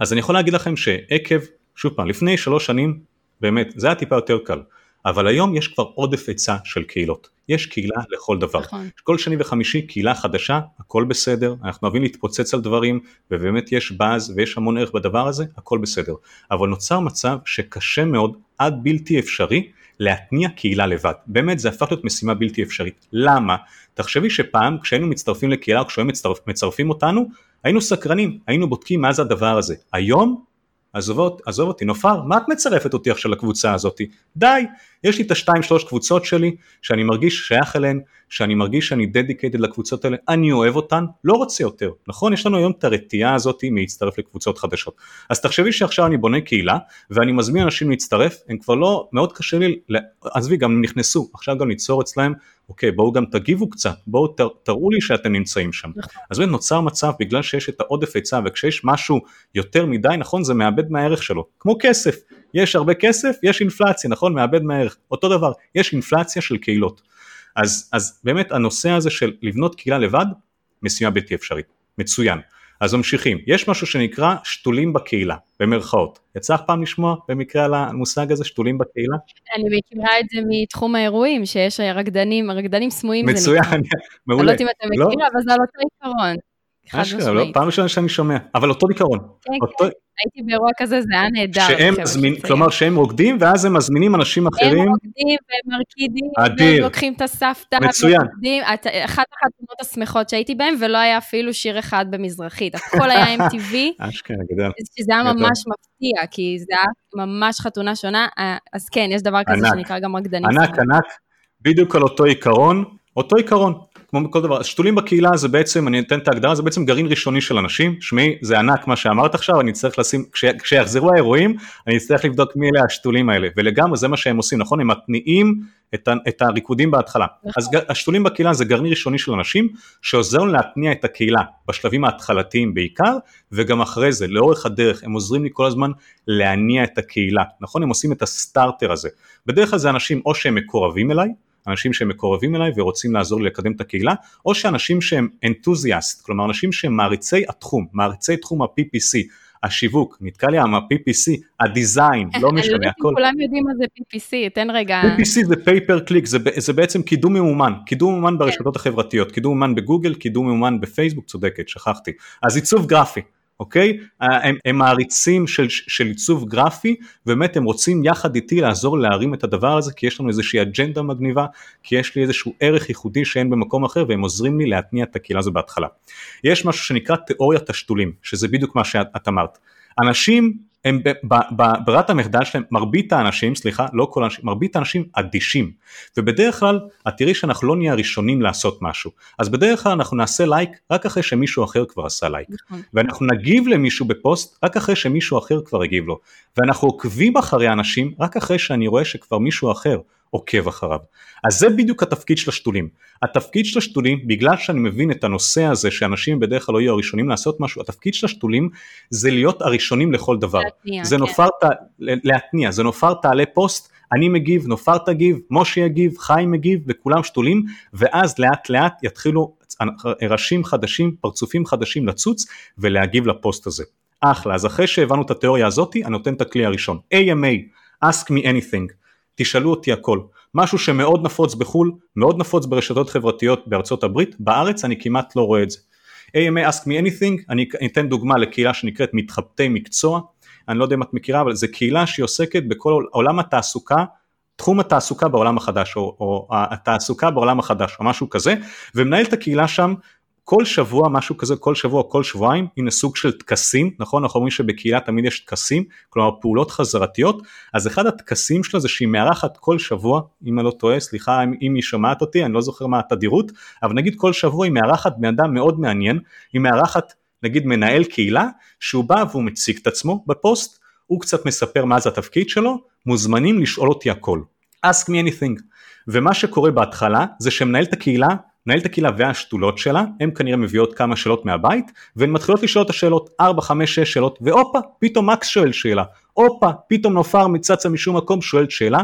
אז אני יכול להגיד לכם שעקב, שוב פעם, לפני שלוש שנים, באמת, זה היה טיפה יותר קל, אבל היום יש כבר עודף היצע של קהילות. יש קהילה לכל דבר. נכון. כל שני וחמישי קהילה חדשה, הכל בסדר, אנחנו אוהבים להתפוצץ על דברים, ובאמת יש באז ויש המון ערך בדבר הזה, הכל בסדר. אבל נוצר מצב שקשה מאוד, עד בלתי אפשרי, להתניע קהילה לבד. באמת זה הפך להיות משימה בלתי אפשרית. למה? תחשבי שפעם כשהיינו מצטרפים לקהילה או כשהיו מצטרפ, מצרפים אותנו, היינו סקרנים, היינו בודקים מה זה הדבר הזה. היום עזוב, עזוב אותי, נופר, מה את מצרפת אותי עכשיו לקבוצה הזאת? די, יש לי את השתיים שלוש קבוצות שלי, שאני מרגיש שייך אליהן, שאני מרגיש שאני דדיקייטד לקבוצות האלה, אני אוהב אותן, לא רוצה יותר, נכון? יש לנו היום את הרתיעה הזאת מלהצטרף לקבוצות חדשות. אז תחשבי שעכשיו אני בונה קהילה, ואני מזמין אנשים להצטרף, הם כבר לא, מאוד קשה לי, עזבי, גם נכנסו, עכשיו גם ליצור אצלהם אוקיי בואו גם תגיבו קצת, בואו ת, תראו לי שאתם נמצאים שם. נכון. אז באמת נוצר מצב בגלל שיש את העודף היצע וכשיש משהו יותר מדי נכון זה מאבד מהערך שלו, כמו כסף, יש הרבה כסף, יש אינפלציה, נכון? מאבד מהערך, אותו דבר, יש אינפלציה של קהילות. אז, אז באמת הנושא הזה של לבנות קהילה לבד, משימה בלתי אפשרית, מצוין. אז ממשיכים, יש משהו שנקרא שתולים בקהילה, במרכאות. יצא לך פעם לשמוע במקרה על המושג הזה, שתולים בקהילה? אני מכירה את זה מתחום האירועים, שיש רקדנים, רקדנים סמויים מצוין, מעולה. אני לא יודעת אם אתה מכיר, לא? אבל זה על אותו עיקרון. אשכרה, לא, פעם ראשונה שאני שומע, אבל אותו עיקרון. כן, אותו... כן. הייתי באירוע כזה, זה היה נהדר. שהם מזמין, כלומר שהם רוקדים ואז הם מזמינים אנשים אחרים. הם רוקדים והם מרקידים, אדיר. והם לוקחים את הסבתא. מצוין. אחת החתונות השמחות שהייתי בהן ולא היה אפילו שיר אחד במזרחית, הכל היה MTV. אשכרה, גדל. שזה היה ממש מפתיע, כי זה היה ממש חתונה שונה, אה, אז כן, יש דבר כזה שנקרא גם רקדנים. ענק, ענק, בדיוק על אותו עיקרון, אותו עיקרון. כמו בכל דבר, שתולים בקהילה זה בעצם, אני אתן את ההגדרה, זה בעצם גרעין ראשוני של אנשים, שמי זה ענק מה שאמרת עכשיו, אני אצטרך לשים, כש, כשיחזרו האירועים, אני אצטרך לבדוק מי אלה השתולים האלה, ולגמרי זה מה שהם עושים, נכון? הם מתניעים את, את הריקודים בהתחלה. נכון. אז השתולים בקהילה זה גרעין ראשוני של אנשים, שעוזר לנו להתניע את הקהילה, בשלבים ההתחלתיים בעיקר, וגם אחרי זה, לאורך הדרך, הם עוזרים לי כל הזמן להניע את הקהילה, נכון? הם עושים את הסטארטר הזה. בדרך כלל זה אנשים או שהם מקורבים אליי, אנשים שהם מקורבים אליי ורוצים לעזור לי לקדם את הקהילה, או שאנשים שהם אנתוזיאסט, כלומר אנשים שהם מעריצי התחום, מעריצי תחום ה-PPC, השיווק, נתקע לי עם ה-PPC, ה design, לא משנה, הכל. אני לא יודעת אם כולם יודעים מה זה PPC, תן רגע. PPC זה pay per click, זה, זה בעצם קידום ממומן, קידום ממומן ברשתות החברתיות, קידום ממומן בגוגל, קידום ממומן בפייסבוק, צודקת, שכחתי. אז עיצוב גרפי, אוקיי? הם, הם מעריצים של, של עיצוב גרפי, ובאמת הם רוצים יחד איתי לעזור להרים את הדבר הזה, כי יש לנו איזושהי אג'נדה מגניבה, כי יש לי איזשהו ערך ייחודי שאין במקום אחר, והם עוזרים לי להתניע את הקהילה הזו בהתחלה. יש משהו שנקרא תיאוריית השתולים, שזה בדיוק מה שאת אמרת. אנשים הם בברירת המחדל שלהם, מרבית האנשים, סליחה, לא כל האנשים, מרבית האנשים אדישים, ובדרך כלל את תראי שאנחנו לא נהיה הראשונים לעשות משהו, אז בדרך כלל אנחנו נעשה לייק רק אחרי שמישהו אחר כבר עשה לייק, נכון. ואנחנו נגיב למישהו בפוסט רק אחרי שמישהו אחר כבר הגיב לו, ואנחנו עוקבים אחרי אנשים רק אחרי שאני רואה שכבר מישהו אחר עוקב אחריו. אז זה בדיוק התפקיד של השתולים. התפקיד של השתולים, בגלל שאני מבין את הנושא הזה שאנשים בדרך כלל לא יהיו הראשונים לעשות משהו, התפקיד של השתולים זה להיות הראשונים לכל דבר. להתניע, זה כן. נופר, להתניע, זה נופר תעלה פוסט, אני מגיב, נופר תגיב, משה יגיב, חיים מגיב וכולם שתולים, ואז לאט לאט יתחילו ראשים חדשים, פרצופים חדשים לצוץ ולהגיב לפוסט הזה. אחלה, אז אחרי שהבנו את התיאוריה הזאתי, אני נותן את הכלי הראשון. AMA, ask me anything. תשאלו אותי הכל. משהו שמאוד נפוץ בחו"ל, מאוד נפוץ ברשתות חברתיות בארצות הברית, בארץ אני כמעט לא רואה את זה. AMA ask me anything, אני אתן דוגמה לקהילה שנקראת מתחבטי מקצוע, אני לא יודע אם את מכירה, אבל זו קהילה שהיא עוסקת בכל עולם התעסוקה, תחום התעסוקה בעולם החדש, או, או התעסוקה בעולם החדש, או משהו כזה, ומנהל את הקהילה שם כל שבוע משהו כזה כל שבוע כל שבועיים הנה סוג של טקסים נכון? אנחנו אומרים שבקהילה תמיד יש טקסים כלומר פעולות חזרתיות אז אחד הטקסים שלה זה שהיא מארחת כל שבוע אם אני לא טועה סליחה אם, אם היא שומעת אותי אני לא זוכר מה התדירות אבל נגיד כל שבוע היא מארחת בן אדם מאוד מעניין היא מארחת נגיד מנהל קהילה שהוא בא והוא מציג את עצמו בפוסט הוא קצת מספר מה זה התפקיד שלו מוזמנים לשאול אותי הכל. Ask me anything. ומה שקורה בהתחלה זה שמנהל את הקהילה מנהלת הקהילה והשתולות שלה, הן כנראה מביאות כמה שאלות מהבית, והן מתחילות לשאול את השאלות 4, 5, 6 שאלות, והופה, פתאום מקס שואל שאלה, הופה, פתאום נופר מצצה משום מקום שואל שאלה,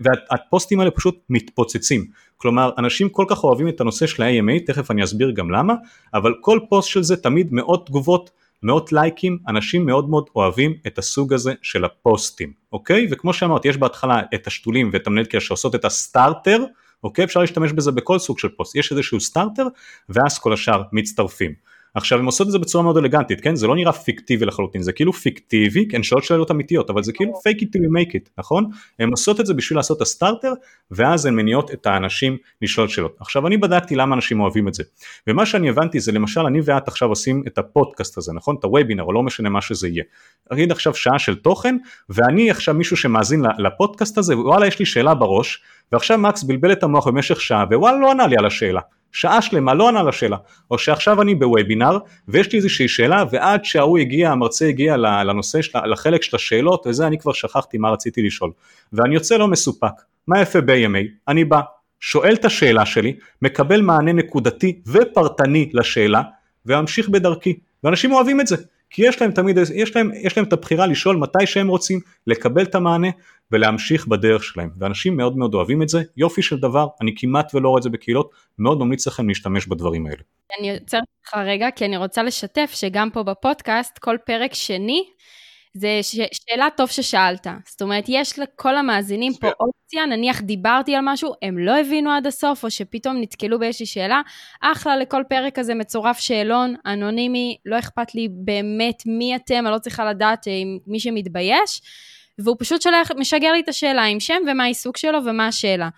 והפוסטים האלה פשוט מתפוצצים. כלומר, אנשים כל כך אוהבים את הנושא של ה-AMA, תכף אני אסביר גם למה, אבל כל פוסט של זה תמיד מאות תגובות, מאות לייקים, אנשים מאוד מאוד אוהבים את הסוג הזה של הפוסטים, אוקיי? וכמו שאמרתי, יש בהתחלה את השתולים ואת המנהלת קהילה שעושות את ה starter, אוקיי? אפשר להשתמש בזה בכל סוג של פוסט, יש איזשהו starter ואז כל השאר מצטרפים. עכשיו הם עושות את זה בצורה מאוד אלגנטית, כן? זה לא נראה פיקטיבי לחלוטין, זה כאילו פיקטיבי, כן, שאלות שאלות אמיתיות, אבל זה כאילו fake it till you make it, נכון? הן עושות את זה בשביל לעשות את הסטארטר, ואז הן מניעות את האנשים לשאול שאלות. עכשיו אני בדקתי למה אנשים אוהבים את זה, ומה שאני הבנתי זה למשל אני ואת עכשיו עושים את הפודקאסט הזה, נכון? את הוובינר, או לא משנה מה שזה יהיה. נגיד עכשיו שעה של תוכן, ואני עכשיו מישהו שמאזין לפודקאסט הזה, וואלה יש לי שאלה בראש, ועכשיו מקס בלבל את המוח במשך שעה, ווואלה לא ענה לי על השאלה. שעה שלמה לא ענה לשאלה, או שעכשיו אני בוובינר ויש לי איזושהי שאלה ועד שההוא הגיע, המרצה הגיע לנושא, של, לחלק של השאלות וזה אני כבר שכחתי מה רציתי לשאול. ואני יוצא לא מסופק, מה יפה ב-AMA? אני בא, שואל את השאלה שלי, מקבל מענה נקודתי ופרטני לשאלה וממשיך בדרכי. ואנשים אוהבים את זה כי יש להם תמיד, יש להם, יש להם את הבחירה לשאול מתי שהם רוצים, לקבל את המענה ולהמשיך בדרך שלהם ואנשים מאוד מאוד אוהבים את זה, יופי של דבר, אני כמעט ולא רואה את זה בקהילות, מאוד ממליץ לכם להשתמש בדברים האלה. אני עוצרת אותך רגע כי אני רוצה לשתף שגם פה בפודקאסט כל פרק שני זה ש... שאלה טוב ששאלת. זאת אומרת, יש לכל המאזינים פה אופציה, נניח דיברתי על משהו, הם לא הבינו עד הסוף, או שפתאום נתקלו באיזושהי שאלה, אחלה, לכל פרק הזה מצורף שאלון, אנונימי, לא אכפת לי באמת מי אתם, אני לא צריכה לדעת אה, מי שמתבייש, והוא פשוט שולח, משגר לי את השאלה עם שם ומה העיסוק שלו ומה השאלה.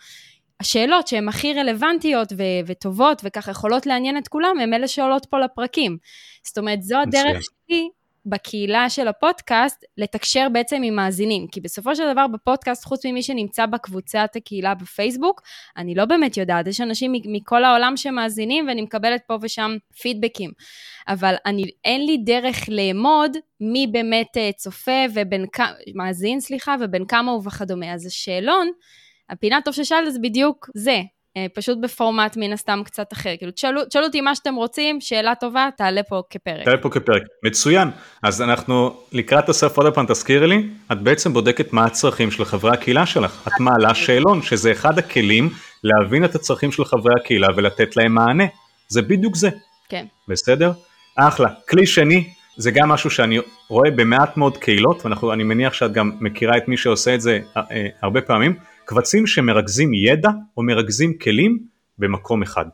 השאלות שהן הכי רלוונטיות ו- וטובות וככה יכולות לעניין את כולם, הן אלה שעולות פה לפרקים. זאת אומרת, זו הדרך שלי בקהילה של הפודקאסט לתקשר בעצם עם מאזינים, כי בסופו של דבר בפודקאסט, חוץ ממי שנמצא בקבוצת הקהילה בפייסבוק, אני לא באמת יודעת, יש אנשים מכל העולם שמאזינים ואני מקבלת פה ושם פידבקים, אבל אני, אין לי דרך לאמוד מי באמת אה, צופה ובין כמה, מאזין סליחה, ובין כמה וכדומה, אז השאלון, הפינה טוב ששאלת זה בדיוק זה, פשוט בפורמט מן הסתם קצת אחר. כאילו, תשאלו, תשאלו אותי מה שאתם רוצים, שאלה טובה, תעלה פה כפרק. תעלה פה כפרק, מצוין. אז אנחנו לקראת הסוף עוד פעם תזכירי לי, את בעצם בודקת מה הצרכים של חברי הקהילה שלך. את מעלה שאלון, שזה אחד הכלים להבין את הצרכים של חברי הקהילה ולתת להם מענה. זה בדיוק זה. כן. בסדר? אחלה. כלי שני, זה גם משהו שאני רואה במעט מאוד קהילות, ואני מניח שאת גם מכירה את מי שעושה את זה אה, אה, הרבה פעמים. קבצים שמרכזים ידע או מרכזים כלים במקום אחד,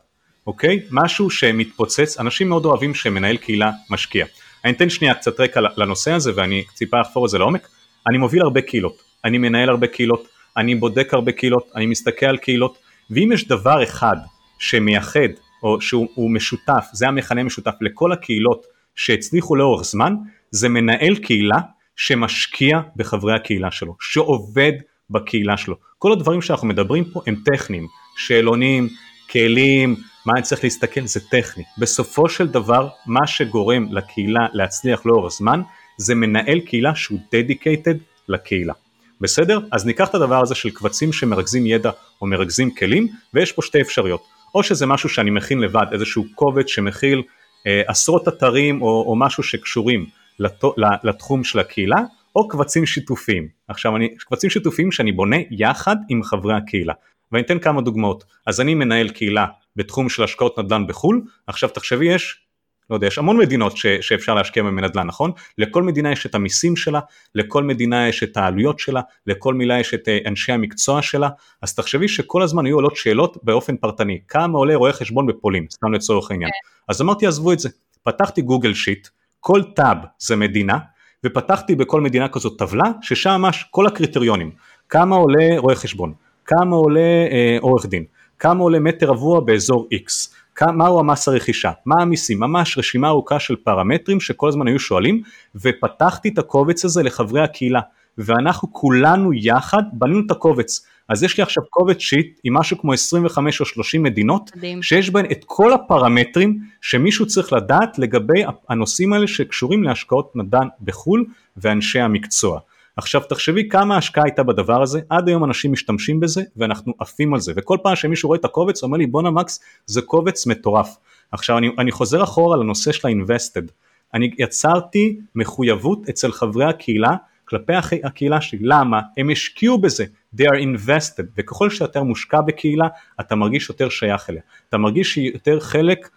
אוקיי? משהו שמתפוצץ, אנשים מאוד אוהבים שמנהל קהילה משקיע. אני אתן שנייה קצת רקע לנושא הזה ואני טיפה אחפור את זה לעומק. אני מוביל הרבה קהילות, אני מנהל הרבה קהילות, אני בודק הרבה קהילות, אני מסתכל על קהילות, ואם יש דבר אחד שמייחד או שהוא משותף, זה המכנה משותף לכל הקהילות שהצליחו לאורך זמן, זה מנהל קהילה שמשקיע בחברי הקהילה שלו, שעובד בקהילה שלו. כל הדברים שאנחנו מדברים פה הם טכניים, שאלונים, כלים, מה אני צריך להסתכל, זה טכני. בסופו של דבר, מה שגורם לקהילה להצליח לאורך זמן, זה מנהל קהילה שהוא דדיקייטד לקהילה. בסדר? אז ניקח את הדבר הזה של קבצים שמרכזים ידע או מרכזים כלים, ויש פה שתי אפשרויות. או שזה משהו שאני מכין לבד, איזשהו קובץ שמכיל אה, עשרות אתרים או, או משהו שקשורים לת, לתחום של הקהילה, או קבצים שיתופיים. עכשיו אני, קבצים שיתופיים שאני בונה יחד עם חברי הקהילה. ואני אתן כמה דוגמאות. אז אני מנהל קהילה בתחום של השקעות נדל"ן בחו"ל, עכשיו תחשבי יש לא יודע, יש המון מדינות ש, שאפשר להשקיע בהן בנדל"ן, נכון? לכל מדינה יש את המיסים שלה, לכל מדינה יש את העלויות שלה, לכל מילה יש את אה, אנשי המקצוע שלה, אז תחשבי שכל הזמן היו עולות שאלות באופן פרטני, כמה עולה רואה חשבון בפולין, סתם לצורך העניין. כן. אז אמרתי עזבו את זה, פתחתי גוגל שיט, כל טאב זה מדינה, ופתחתי בכל מדינה כזאת טבלה, ששם ממש כל הקריטריונים, כמה עולה רואה חשבון, כמה עולה אה, עורך דין, כמה עולה מטר רבוע באזור X, מהו המס הרכישה, מה המיסים, ממש רשימה ארוכה של פרמטרים שכל הזמן היו שואלים ופתחתי את הקובץ הזה לחברי הקהילה ואנחנו כולנו יחד בנינו את הקובץ אז יש לי עכשיו קובץ שיט עם משהו כמו 25 או 30 מדינות מדהים. שיש בהן את כל הפרמטרים שמישהו צריך לדעת לגבי הנושאים האלה שקשורים להשקעות נדל"ן בחו"ל ואנשי המקצוע עכשיו תחשבי כמה השקעה הייתה בדבר הזה, עד היום אנשים משתמשים בזה ואנחנו עפים על זה וכל פעם שמישהו רואה את הקובץ אומר לי בואנה מקס זה קובץ מטורף. עכשיו אני, אני חוזר אחורה לנושא של ה-invested, אני יצרתי מחויבות אצל חברי הקהילה כלפי הקהילה שלי, למה? הם השקיעו בזה, they are invested וככל שאתה יותר מושקע בקהילה אתה מרגיש יותר שייך אליה, אתה מרגיש שהיא יותר חלק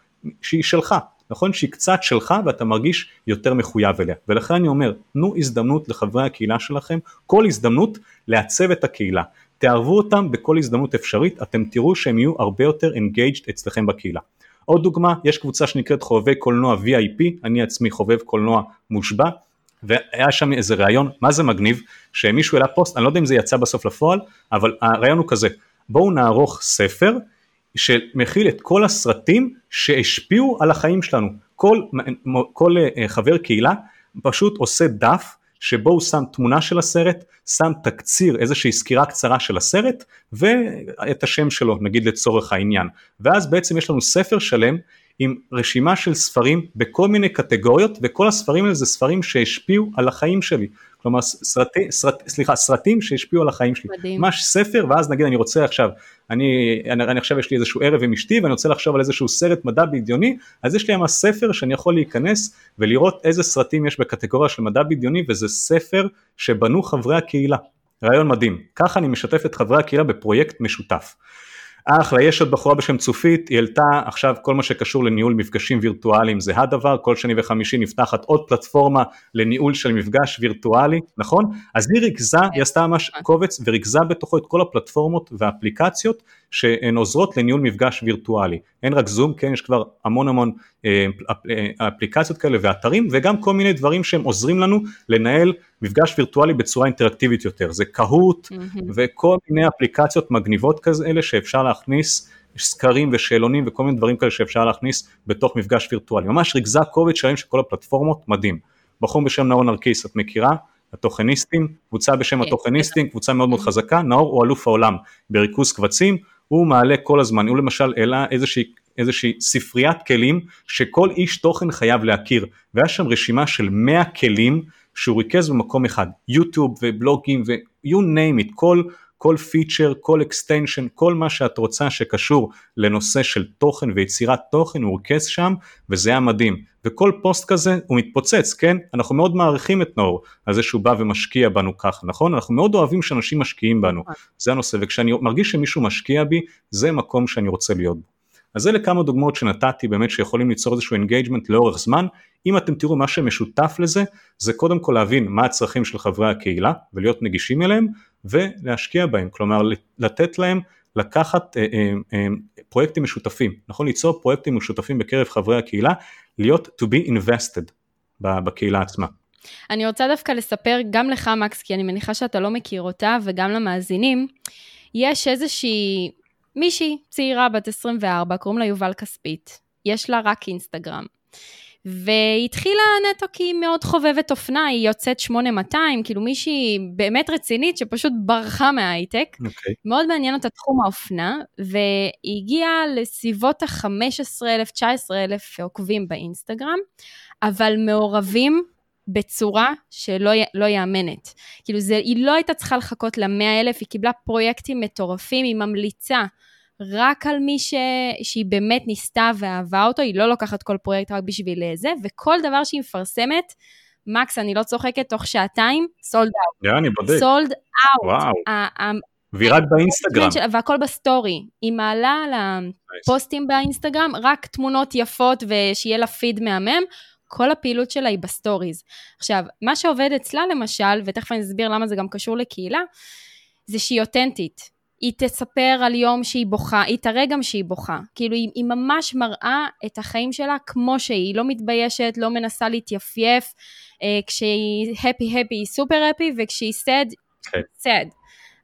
שהיא שלך, נכון? שהיא קצת שלך ואתה מרגיש יותר מחויב אליה. ולכן אני אומר תנו הזדמנות לחברי הקהילה שלכם כל הזדמנות לעצב את הקהילה. תערבו אותם בכל הזדמנות אפשרית אתם תראו שהם יהיו הרבה יותר engaged אצלכם בקהילה. עוד דוגמה יש קבוצה שנקראת חובבי קולנוע VIP אני עצמי חובב קולנוע מושבע והיה שם איזה ראיון מה זה מגניב שמישהו העלה פוסט אני לא יודע אם זה יצא בסוף לפועל אבל הרעיון הוא כזה בואו נערוך ספר שמכיל את כל הסרטים שהשפיעו על החיים שלנו. כל, כל אה, חבר קהילה פשוט עושה דף שבו הוא שם תמונה של הסרט, שם תקציר, איזושהי סקירה קצרה של הסרט ואת השם שלו נגיד לצורך העניין. ואז בעצם יש לנו ספר שלם עם רשימה של ספרים בכל מיני קטגוריות וכל הספרים האלה זה ספרים שהשפיעו על החיים שלי. כלומר סרטי, סרט, סליחה, סרטים שהשפיעו על החיים שלי. מדהים. ממש ספר ואז נגיד אני רוצה עכשיו, אני, אני, אני עכשיו יש לי איזשהו ערב עם אשתי ואני רוצה לחשוב על איזשהו סרט מדע בדיוני, אז יש לי ממש ספר שאני יכול להיכנס ולראות איזה סרטים יש בקטגוריה של מדע בדיוני וזה ספר שבנו חברי הקהילה. רעיון מדהים. ככה אני משתף את חברי הקהילה בפרויקט משותף. אחלה, יש עוד בחורה בשם צופית, היא העלתה עכשיו כל מה שקשור לניהול מפגשים וירטואליים זה הדבר, כל שני וחמישי נפתחת עוד פלטפורמה לניהול של מפגש וירטואלי, נכון? אז היא ריכזה, היא עשתה ממש קובץ וריכזה בתוכו את כל הפלטפורמות והאפליקציות שהן עוזרות לניהול מפגש וירטואלי. אין רק זום, כן, יש כבר המון המון אה, אה, אפליקציות כאלה ואתרים וגם כל מיני דברים שהם עוזרים לנו לנהל מפגש וירטואלי בצורה אינטראקטיבית יותר, זה קהוט mm-hmm. וכל מיני אפליקציות מגניבות כאלה שאפשר להכניס סקרים ושאלונים וכל מיני דברים כאלה שאפשר להכניס בתוך מפגש וירטואלי, ממש ריכזה קובץ שלם של כל הפלטפורמות, מדהים. בחור בשם נאור נרקיס, את מכירה? התוכניסטים, קבוצה בשם כן, התוכניסטים, קבוצה מאוד מאוד חזקה, נאור הוא אלוף העולם בריכוז קבצים, הוא מעלה כל הזמן, הוא למשל העלה איזושהי, איזושהי ספריית כלים שכל איש תוכן חייב להכיר, והיה שם רשימה של 100 כלים שהוא ריכז במקום אחד, יוטיוב ובלוגים ו-you name it, כל, כל feature, כל extension, כל מה שאת רוצה שקשור לנושא של תוכן ויצירת תוכן הוא ריכז שם וזה היה מדהים וכל פוסט כזה הוא מתפוצץ כן? אנחנו מאוד מעריכים את נאור על זה שהוא בא ומשקיע בנו ככה נכון? אנחנו מאוד אוהבים שאנשים משקיעים בנו. נכון. זה הנושא וכשאני מרגיש שמישהו משקיע בי זה מקום שאני רוצה להיות בו. אז אלה כמה דוגמאות שנתתי באמת שיכולים ליצור איזשהו engagement לאורך זמן, אם אתם תראו מה שמשותף לזה, זה קודם כל להבין מה הצרכים של חברי הקהילה ולהיות נגישים אליהם ולהשקיע בהם, כלומר לתת להם לקחת אה, אה, אה, פרויקטים משותפים, נכון? ליצור פרויקטים משותפים בקרב חברי הקהילה, להיות to be invested בקהילה עצמה. אני רוצה דווקא לספר גם לך מקס, כי אני מניחה שאתה לא מכיר אותה, וגם למאזינים, יש איזושהי מישהי צעירה בת 24, קוראים לה יובל כספית, יש לה רק אינסטגרם. והיא התחילה נטו כי היא מאוד חובבת אופנה, היא יוצאת 8200, כאילו מישהי באמת רצינית שפשוט ברחה מההייטק. Okay. אוקיי. מאוד מעניין אותה תחום האופנה, והיא הגיעה לסביבות ה-15,000, 19,000 עוקבים באינסטגרם, אבל מעורבים בצורה שלא לא יאומנת. כאילו זה, היא לא הייתה צריכה לחכות ל-100 אלף, היא קיבלה פרויקטים מטורפים, היא ממליצה רק על מי ש... שהיא באמת ניסתה ואהבה אותו, היא לא לוקחת כל פרויקט רק בשביל זה, וכל דבר שהיא מפרסמת, מקס, אני לא צוחקת, תוך שעתיים, סולד אאוט. אני בודק. סולד אאוט. והיא רק באינסטגרם. והכל בסטורי. היא מעלה על הפוסטים באינסטגרם רק תמונות יפות ושיהיה לה פיד מהמם. כל הפעילות שלה היא בסטוריז. עכשיו, מה שעובד אצלה למשל, ותכף אני אסביר למה זה גם קשור לקהילה, זה שהיא אותנטית. היא תספר על יום שהיא בוכה, היא תראה גם שהיא בוכה. כאילו, היא, היא ממש מראה את החיים שלה כמו שהיא, היא לא מתביישת, לא מנסה להתייפייף. אה, כשהיא happy happy היא סופר happy, וכשהיא sad, okay. כן. sad.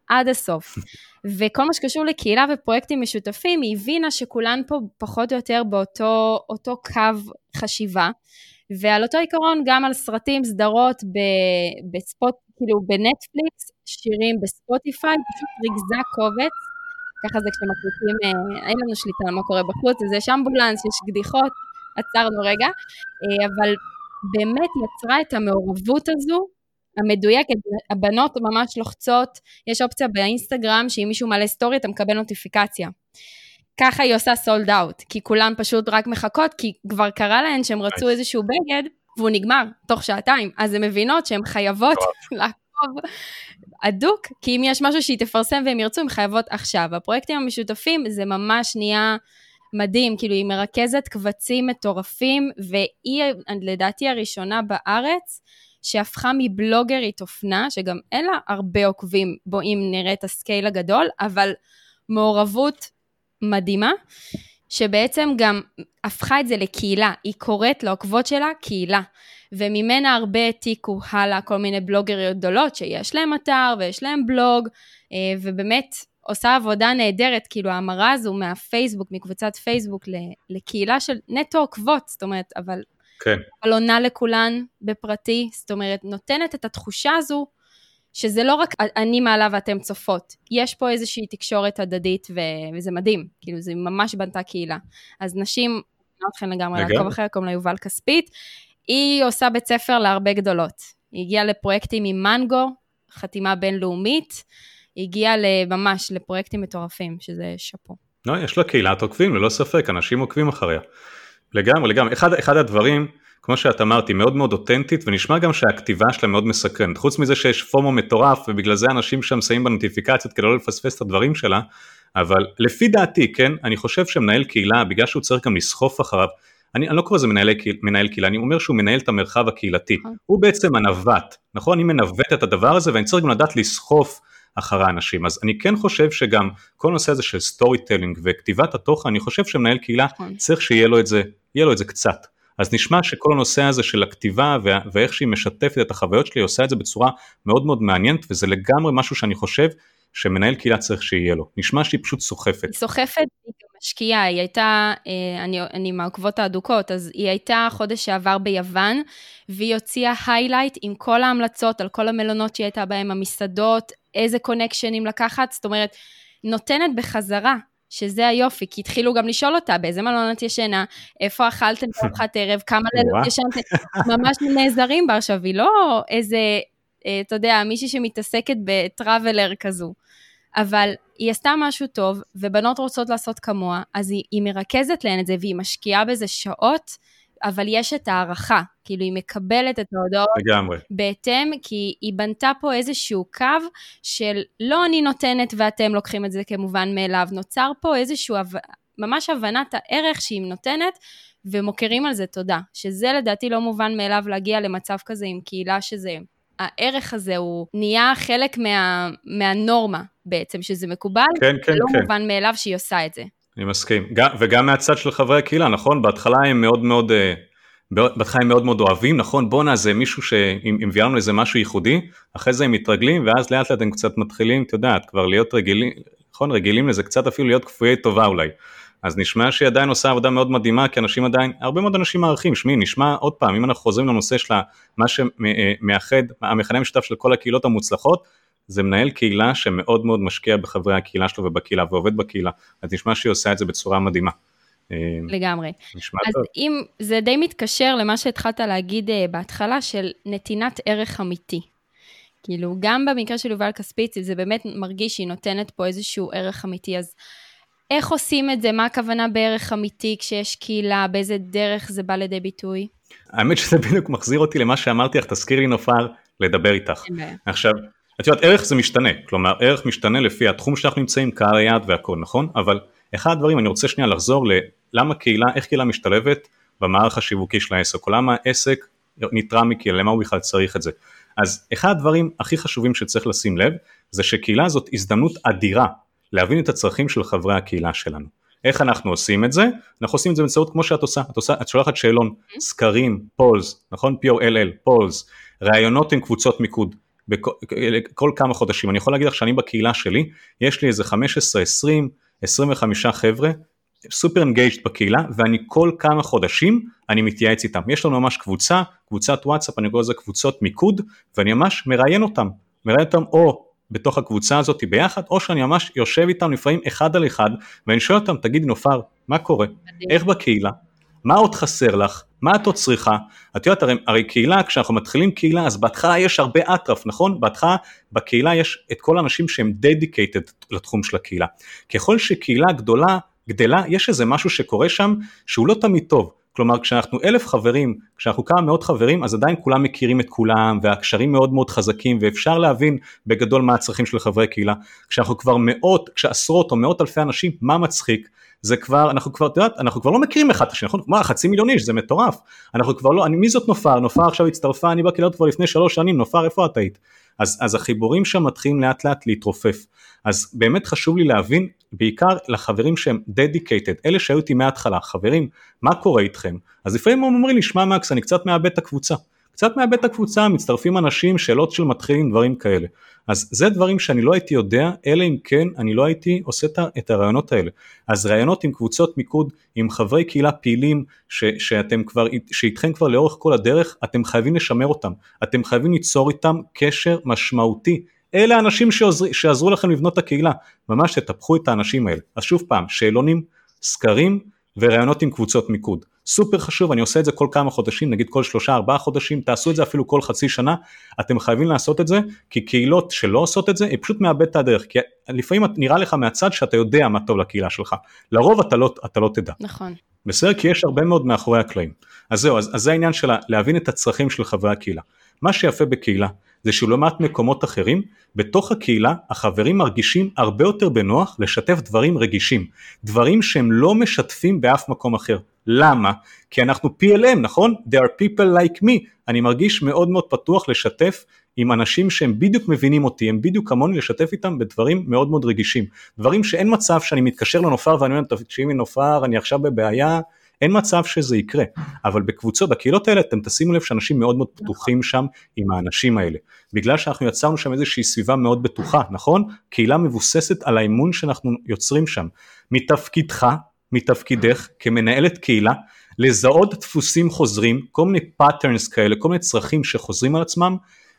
עד הסוף. וכל מה שקשור לקהילה ופרויקטים משותפים, היא הבינה שכולן פה פחות או יותר באותו קו חשיבה. ועל אותו עיקרון גם על סרטים, סדרות בספוט, כאילו בנטפליקס, שירים בספוטיפיי, פשוט ריכזה קובץ, ככה זה כשמקליטים, אה, אין לנו שליטה על מה קורה בחוץ, אז יש אמבולנס, יש קדיחות, עצרנו רגע, אה, אבל באמת יצרה את המעורבות הזו המדויקת, הבנות ממש לוחצות, יש אופציה באינסטגרם שאם מישהו מעלה story אתה מקבל נוטיפיקציה. ככה היא עושה sold out, כי כולן פשוט רק מחכות, כי כבר קרה להן שהן רצו איזשהו בגד, והוא נגמר תוך שעתיים, אז הן מבינות שהן חייבות לעקוב הדוק, כי אם יש משהו שהיא תפרסם והן ירצו, הן חייבות עכשיו. הפרויקטים המשותפים זה ממש נהיה מדהים, כאילו היא מרכזת קבצים מטורפים, והיא לדעתי הראשונה בארץ, שהפכה מבלוגרית אופנה, שגם אין לה הרבה עוקבים, בו אם נראה את הסקייל הגדול, אבל מעורבות מדהימה, שבעצם גם הפכה את זה לקהילה, היא קוראת לעוקבות שלה קהילה, וממנה הרבה העתיקו הלאה כל מיני בלוגריות גדולות שיש להם אתר ויש להם בלוג, אה, ובאמת עושה עבודה נהדרת, כאילו ההמרה הזו מהפייסבוק, מקבוצת פייסבוק לקהילה של נטו עוקבות, זאת אומרת, אבל, כן. אבל עונה לכולן בפרטי, זאת אומרת, נותנת את התחושה הזו שזה לא רק אני מעלה ואתם צופות, יש פה איזושהי תקשורת הדדית ו- וזה מדהים, כאילו זה ממש בנתה קהילה. אז נשים, אני אתכם לגמרי לעקוב אחר, קוראים לה יובל כספית, היא עושה בית ספר להרבה גדולות. היא הגיעה לפרויקטים עם מנגו, חתימה בינלאומית, היא הגיעה ממש לפרויקטים מטורפים, שזה שאפו. לא, יש לה קהילת עוקבים, ללא ספק, אנשים עוקבים אחריה. לגמרי, לגמרי. אחד, אחד הדברים, כמו שאת אמרתי, מאוד מאוד אותנטית, ונשמע גם שהכתיבה שלה מאוד מסקרנת. חוץ מזה שיש פומו מטורף, ובגלל זה אנשים שם שמים בנוטיפיקציות כדי לא לפספס את הדברים שלה, אבל לפי דעתי, כן, אני חושב שמנהל קהילה, בגלל שהוא צריך גם לסחוף אחריו, אני, אני לא קורא לזה מנהל, מנהל קהילה, אני אומר שהוא מנהל את המרחב הקהילתי. נכון. הוא בעצם הנווט, נכון? אני מנווט את הדבר הזה, ואני צריך גם לדעת לסחוף אחרי האנשים. אז אני כן חושב שגם כל נושא הזה של storytelling וכתיבת התוכן, אני חושב שמנהל קהילה נכון. צריך שיהיה לו את זה, יהיה לו את זה קצת. אז נשמע שכל הנושא הזה של הכתיבה ואיך שהיא משתפת את החוויות שלי, עושה את זה בצורה מאוד מאוד מעניינת, וזה לגמרי משהו שאני חושב שמנהל קהילה צריך שיהיה לו. נשמע שהיא פשוט סוחפת. היא סוחפת, היא גם משקיעה, היא הייתה, אה, אני, אני מהעוקבות האדוקות, אז היא הייתה חודש שעבר ביוון, והיא הוציאה היילייט עם כל ההמלצות על כל המלונות שהיא הייתה בהם, המסעדות, איזה קונקשנים לקחת, זאת אומרת, נותנת בחזרה. שזה היופי, כי התחילו גם לשאול אותה באיזה מלון את ישנה, איפה אכלתם בארוחת ערב, כמה לילות ישנתם, ממש נעזרים בה עכשיו, היא לא איזה, אה, אתה יודע, מישהי שמתעסקת בטראבלר כזו. אבל היא עשתה משהו טוב, ובנות רוצות לעשות כמוה, אז היא, היא מרכזת להן את זה, והיא משקיעה בזה שעות, אבל יש את הערכה, כאילו היא מקבלת את ההודעות לגמרי. בהתאם, כי היא בנתה פה איזשהו קו של לא אני נותנת ואתם לוקחים את זה כמובן מאליו, נוצר פה איזשהו, ממש הבנת הערך שהיא נותנת, ומוכרים על זה תודה, שזה לדעתי לא מובן מאליו להגיע למצב כזה עם קהילה שזה, הערך הזה הוא נהיה חלק מה, מהנורמה בעצם, שזה מקובל, כן, כן, לא כן. מובן מאליו שהיא עושה את זה. אני מסכים, וגם מהצד של חברי הקהילה, נכון? בהתחלה הם מאוד מאוד, אה, בהתחלה הם מאוד מאוד אוהבים, נכון? בואנה זה מישהו שהביא לנו איזה משהו ייחודי, אחרי זה הם מתרגלים, ואז לאט לאט הם קצת מתחילים, את יודעת, כבר להיות רגילים, נכון? רגילים לזה, קצת אפילו להיות כפויי טובה אולי. אז נשמע שהיא עדיין עושה עבודה מאוד מדהימה, כי אנשים עדיין, הרבה מאוד אנשים מערכים, שמי, נשמע עוד פעם, אם אנחנו חוזרים לנושא של מה שמאחד, המכנה המשותף של כל הקהילות המוצלחות, זה מנהל קהילה שמאוד מאוד משקיע בחברי הקהילה שלו ובקהילה ועובד בקהילה, אז נשמע שהיא עושה את זה בצורה מדהימה. אה, לגמרי. נשמע אז טוב. אם זה די מתקשר למה שהתחלת להגיד אה, בהתחלה של נתינת ערך אמיתי. כאילו, גם במקרה של יובל כספיצי, זה באמת מרגיש שהיא נותנת פה איזשהו ערך אמיתי, אז איך עושים את זה? מה הכוונה בערך אמיתי כשיש קהילה? באיזה דרך זה בא לידי ביטוי? האמת שזה בדיוק מחזיר אותי למה שאמרתי לך, תזכירי נופר לדבר איתך. עכשיו, את יודעת, ערך זה משתנה, כלומר ערך משתנה לפי התחום שאנחנו נמצאים, קהל היעד והכל, נכון? אבל אחד הדברים, אני רוצה שנייה לחזור ללמה קהילה, איך קהילה משתלבת במערך השיווקי של העסק, או למה העסק נתרע מקהילה, למה הוא בכלל צריך את זה. אז אחד הדברים הכי חשובים שצריך לשים לב, זה שקהילה זאת הזדמנות אדירה להבין את הצרכים של חברי הקהילה שלנו. איך אנחנו עושים את זה? אנחנו עושים את זה באמצעות כמו שאת עושה, את, עושה, את שולחת שאלון, סקרים, polls, נכון? poll, polls, ראיונות עם קבוצות מיקוד, בכל, כל כמה חודשים. אני יכול להגיד לך שאני בקהילה שלי, יש לי איזה 15, 20, 25 חבר'ה סופר engaged בקהילה ואני כל כמה חודשים אני מתייעץ איתם. יש לנו ממש קבוצה, קבוצת וואטסאפ, אני קורא לזה קבוצות מיקוד ואני ממש מראיין אותם, מראיין אותם או בתוך הקבוצה הזאת ביחד או שאני ממש יושב איתם לפעמים אחד על אחד ואני שואל אותם תגידי נופר מה קורה. איך בקהילה, מה עוד חסר לך, מה את עוד צריכה, את יודעת הרי, הרי קהילה כשאנחנו מתחילים קהילה אז בהתחלה יש הרבה אטרף נכון, בהתחלה בקהילה יש את כל האנשים שהם דדיקייטד לתחום של הקהילה, ככל שקהילה גדולה גדלה, יש איזה משהו שקורה שם שהוא לא תמיד טוב. כלומר כשאנחנו אלף חברים, כשאנחנו כמה מאות חברים אז עדיין כולם מכירים את כולם והקשרים מאוד מאוד חזקים ואפשר להבין בגדול מה הצרכים של חברי קהילה. כשאנחנו כבר מאות, כשעשרות או מאות אלפי אנשים, מה מצחיק? זה כבר, אנחנו כבר, את יודעת, אנחנו כבר לא מכירים אחד את השני, נכון? מה, חצי מיליון איש, זה מטורף. אנחנו כבר לא, אני, מי זאת נופר? נופר עכשיו הצטרפה, אני בקהילות כבר לפני שלוש שנים, נופר איפה את היית? אז, אז החיבורים שם מתחילים לאט לאט להתרופף. אז באמת חשוב לי להבין, בעיקר לחברים שהם dedicated, אלה שהיו איתי מההתחלה, חברים, מה קורה איתכם? אז לפעמים הם אומרים לי, שמע מקס, אני קצת מאבד את הקבוצה. קצת מאבד את הקבוצה, מצטרפים אנשים, שאלות של מתחילים, דברים כאלה. אז זה דברים שאני לא הייתי יודע, אלא אם כן אני לא הייתי עושה את הרעיונות האלה. אז רעיונות עם קבוצות מיקוד, עם חברי קהילה פעילים, ש, שאתם כבר, שאיתכם כבר לאורך כל הדרך, אתם חייבים לשמר אותם, אתם חייבים ליצור איתם קשר משמעותי. אלה האנשים שעזר, שעזרו לכם לבנות את הקהילה, ממש תטפחו את האנשים האלה. אז שוב פעם, שאלונים, סקרים וראיונות עם קבוצות מיקוד. סופר חשוב, אני עושה את זה כל כמה חודשים, נגיד כל שלושה ארבעה חודשים, תעשו את זה אפילו כל חצי שנה, אתם חייבים לעשות את זה, כי קהילות שלא עושות את זה, היא פשוט מאבדת את הדרך, כי לפעמים נראה לך מהצד שאתה יודע מה טוב לקהילה שלך, לרוב אתה לא, אתה לא תדע. נכון. בסדר? כי יש הרבה מאוד מאחורי הקלעים. אז זהו, אז, אז זה העניין של להבין את הצרכים של חברי הקהילה. מה שיפה בקהילה, זה שלעומת מקומות אחרים, בתוך הקהילה החברים מרגישים הרבה יותר בנוח לשתף דברים רגישים, דברים שהם לא משתפים באף מקום אחר. למה? כי אנחנו PLM, נכון? There are people like me. אני מרגיש מאוד מאוד פתוח לשתף עם אנשים שהם בדיוק מבינים אותי, הם בדיוק כמוני לשתף איתם בדברים מאוד מאוד רגישים. דברים שאין מצב שאני מתקשר לנופר ואני אומר, תקשיבי נופר, אני עכשיו בבעיה, אין מצב שזה יקרה, אבל בקבוצות, בקהילות האלה אתם תשימו לב שאנשים מאוד מאוד פתוחים שם עם האנשים האלה, בגלל שאנחנו יצרנו שם איזושהי סביבה מאוד בטוחה, נכון? קהילה מבוססת על האמון שאנחנו יוצרים שם. מתפקידך, מתפקידך כמנהלת קהילה, לזהות דפוסים חוזרים, כל מיני patterns כאלה, כל מיני צרכים שחוזרים על עצמם,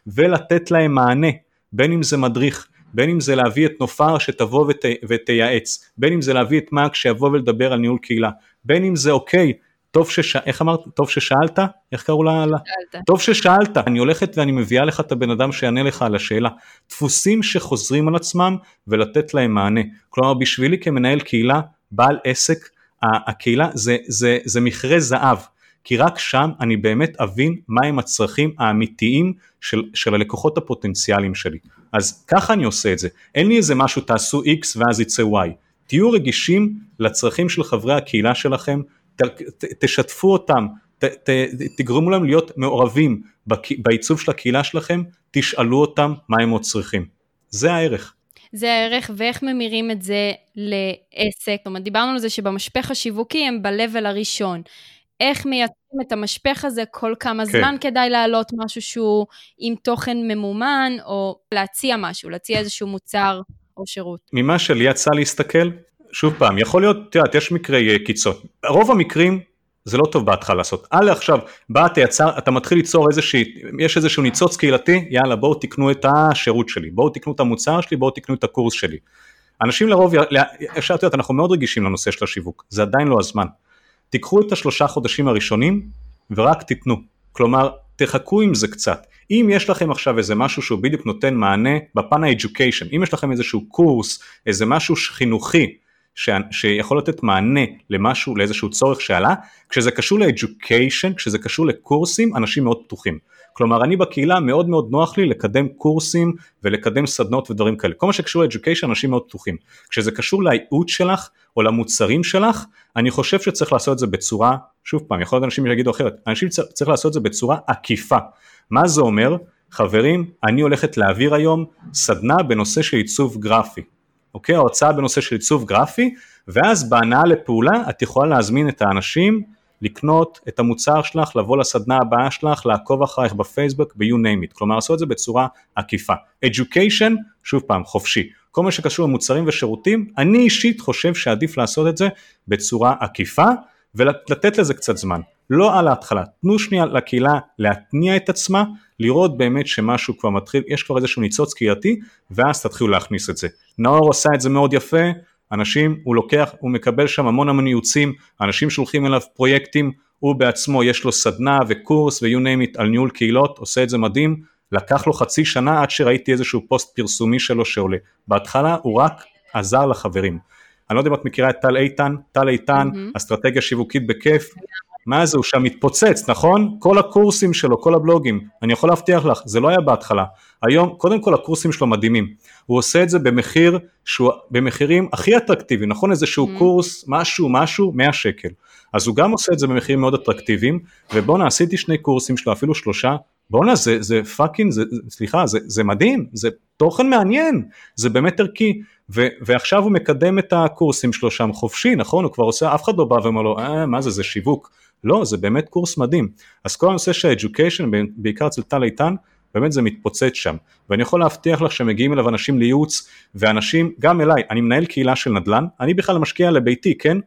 ולתת להם מענה, בין אם זה מדריך, בין אם זה להביא את נופר שתבוא ות, ותייעץ, בין אם זה להביא את מאק שיבוא ולדבר על ניהול קהילה, בין אם זה אוקיי, טוב שש... איך אמרת? טוב ששאלת? איך קראו לה? שאלת. טוב ששאלת, אני הולכת ואני מביאה לך את הבן אדם שיענה לך על השאלה. דפוסים שחוזרים על עצמם ולתת להם מענה. כלומר בשבילי כמנהל קהילה, בעל עסק, הקהילה זה, זה, זה מכרה זהב. כי רק שם אני באמת אבין מהם הצרכים האמיתיים של, של הלקוחות הפוטנציאליים שלי. אז ככה אני עושה את זה. אין לי איזה משהו תעשו X ואז יצא Y. תהיו רגישים לצרכים של חברי הקהילה שלכם, ת, ת, תשתפו אותם, ת, ת, תגרמו להם להיות מעורבים בעיצוב של הקהילה שלכם, תשאלו אותם מה הם עוד צריכים. זה הערך. זה הערך ואיך ממירים את זה לעסק. זאת אומרת, דיברנו על זה שבמשפך השיווקי הם ב-level הראשון. איך מייצרים את המשפך הזה, כל כמה כן. זמן כדאי להעלות משהו שהוא עם תוכן ממומן, או להציע משהו, להציע איזשהו מוצר או שירות. ממה שלי יצא להסתכל, שוב פעם, יכול להיות, את יודעת, יש מקרי אה, קיצון. רוב המקרים זה לא טוב בהתחלה לעשות. א' עכשיו, בא אתה יצר, אתה מתחיל ליצור איזושהי, יש איזשהו ניצוץ קהילתי, יאללה בואו תקנו את השירות שלי, בואו תקנו את המוצר שלי, בואו תקנו את הקורס שלי. אנשים לרוב, אפשר, יודעת, אנחנו מאוד רגישים לנושא של השיווק, זה עדיין לא הזמן. תיקחו את השלושה חודשים הראשונים ורק תיתנו. כלומר, תחכו עם זה קצת. אם יש לכם עכשיו איזה משהו שהוא בדיוק נותן מענה בפן ה-education, אם יש לכם איזשהו קורס, איזה משהו חינוכי, ש... שיכול לתת מענה למשהו, לאיזשהו צורך שעלה, כשזה קשור ל-education, כשזה קשור לקורסים, אנשים מאוד פתוחים. כלומר אני בקהילה מאוד מאוד נוח לי לקדם קורסים ולקדם סדנות ודברים כאלה. כל מה שקשור ל-Education אנשים מאוד פתוחים. כשזה קשור לייעוץ שלך או למוצרים שלך, אני חושב שצריך לעשות את זה בצורה, שוב פעם, יכול להיות אנשים שיגידו אחרת, אנשים צריך, צריך לעשות את זה בצורה עקיפה. מה זה אומר? חברים, אני הולכת להעביר היום סדנה בנושא של עיצוב גרפי. אוקיי? הרצאה בנושא של עיצוב גרפי, ואז בהנאה לפעולה את יכולה להזמין את האנשים לקנות את המוצר שלך, לבוא לסדנה הבאה שלך, לעקוב אחרייך בפייסבוק, ב-you name it, כלומר לעשות את זה בצורה עקיפה. education, שוב פעם, חופשי. כל מה שקשור למוצרים ושירותים, אני אישית חושב שעדיף לעשות את זה בצורה עקיפה ולתת לזה קצת זמן. לא על ההתחלה, תנו שנייה לקהילה להתניע את עצמה, לראות באמת שמשהו כבר מתחיל, יש כבר איזשהו ניצוץ קהילתי, ואז תתחילו להכניס את זה. נאור עשה את זה מאוד יפה, אנשים, הוא לוקח, הוא מקבל שם המון המון ייעוצים, אנשים שולחים אליו פרויקטים, הוא בעצמו יש לו סדנה וקורס ו-you name it על ניהול קהילות, עושה את זה מדהים, לקח לו חצי שנה עד שראיתי איזשהו פוסט פרסומי שלו שעולה. בהתחלה הוא רק עזר לחברים. אני לא יודע אם את מכירה את טל איתן, טל איתן, mm-hmm. אסטרטגיה שיווקית בכיף, מה זה, הוא שם מתפוצץ, נכון? כל הקורסים שלו, כל הבלוגים, אני יכול להבטיח לך, זה לא היה בהתחלה. היום, קודם כל הקורסים שלו מדהימים. הוא עושה את זה במחיר, שהוא, במחירים הכי אטרקטיביים, נכון? איזשהו mm. קורס, משהו, משהו, 100 שקל. אז הוא גם עושה את זה במחירים מאוד אטרקטיביים, ובואנה, עשיתי שני קורסים שלו, אפילו שלושה, בואנה, זה, זה פאקינג, זה, סליחה, זה, זה מדהים, זה תוכן מעניין, זה באמת ערכי. ו- ועכשיו הוא מקדם את הקורסים שלו שם חופשי, נכון? הוא כבר עושה, אף אחד לא בא ואומר לו, אה, מה זה, זה שיווק. לא, זה באמת קורס מדהים. אז כל הנושא של ה-Education, בעיקר אצל טל איתן, באמת זה מתפוצץ שם. ואני יכול להבטיח לך שמגיעים אליו אנשים לייעוץ, ואנשים, גם אליי, אני מנהל קהילה של נדל"ן, אני בכלל משקיע לביתי, כן?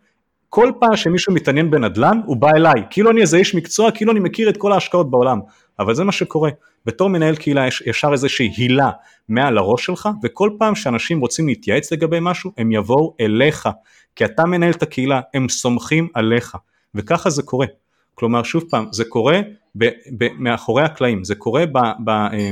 כל פעם שמישהו מתעניין בנדל"ן, הוא בא אליי, כאילו אני איזה איש מקצוע, כאילו אני מכיר את כל ההשקעות בעולם. אבל זה מה שקורה. בתור מנהל קהילה יש ישר איזושהי הילה מעל הראש שלך, וכל פעם שאנשים רוצים להתייעץ לגבי משהו, הם יבואו אליך. כי אתה מנהל את הקהילה, הם סומכים עליך. וככה זה קורה. כלומר שוב פעם זה קורה ב, ב, מאחורי הקלעים זה קורה ב... ב אה,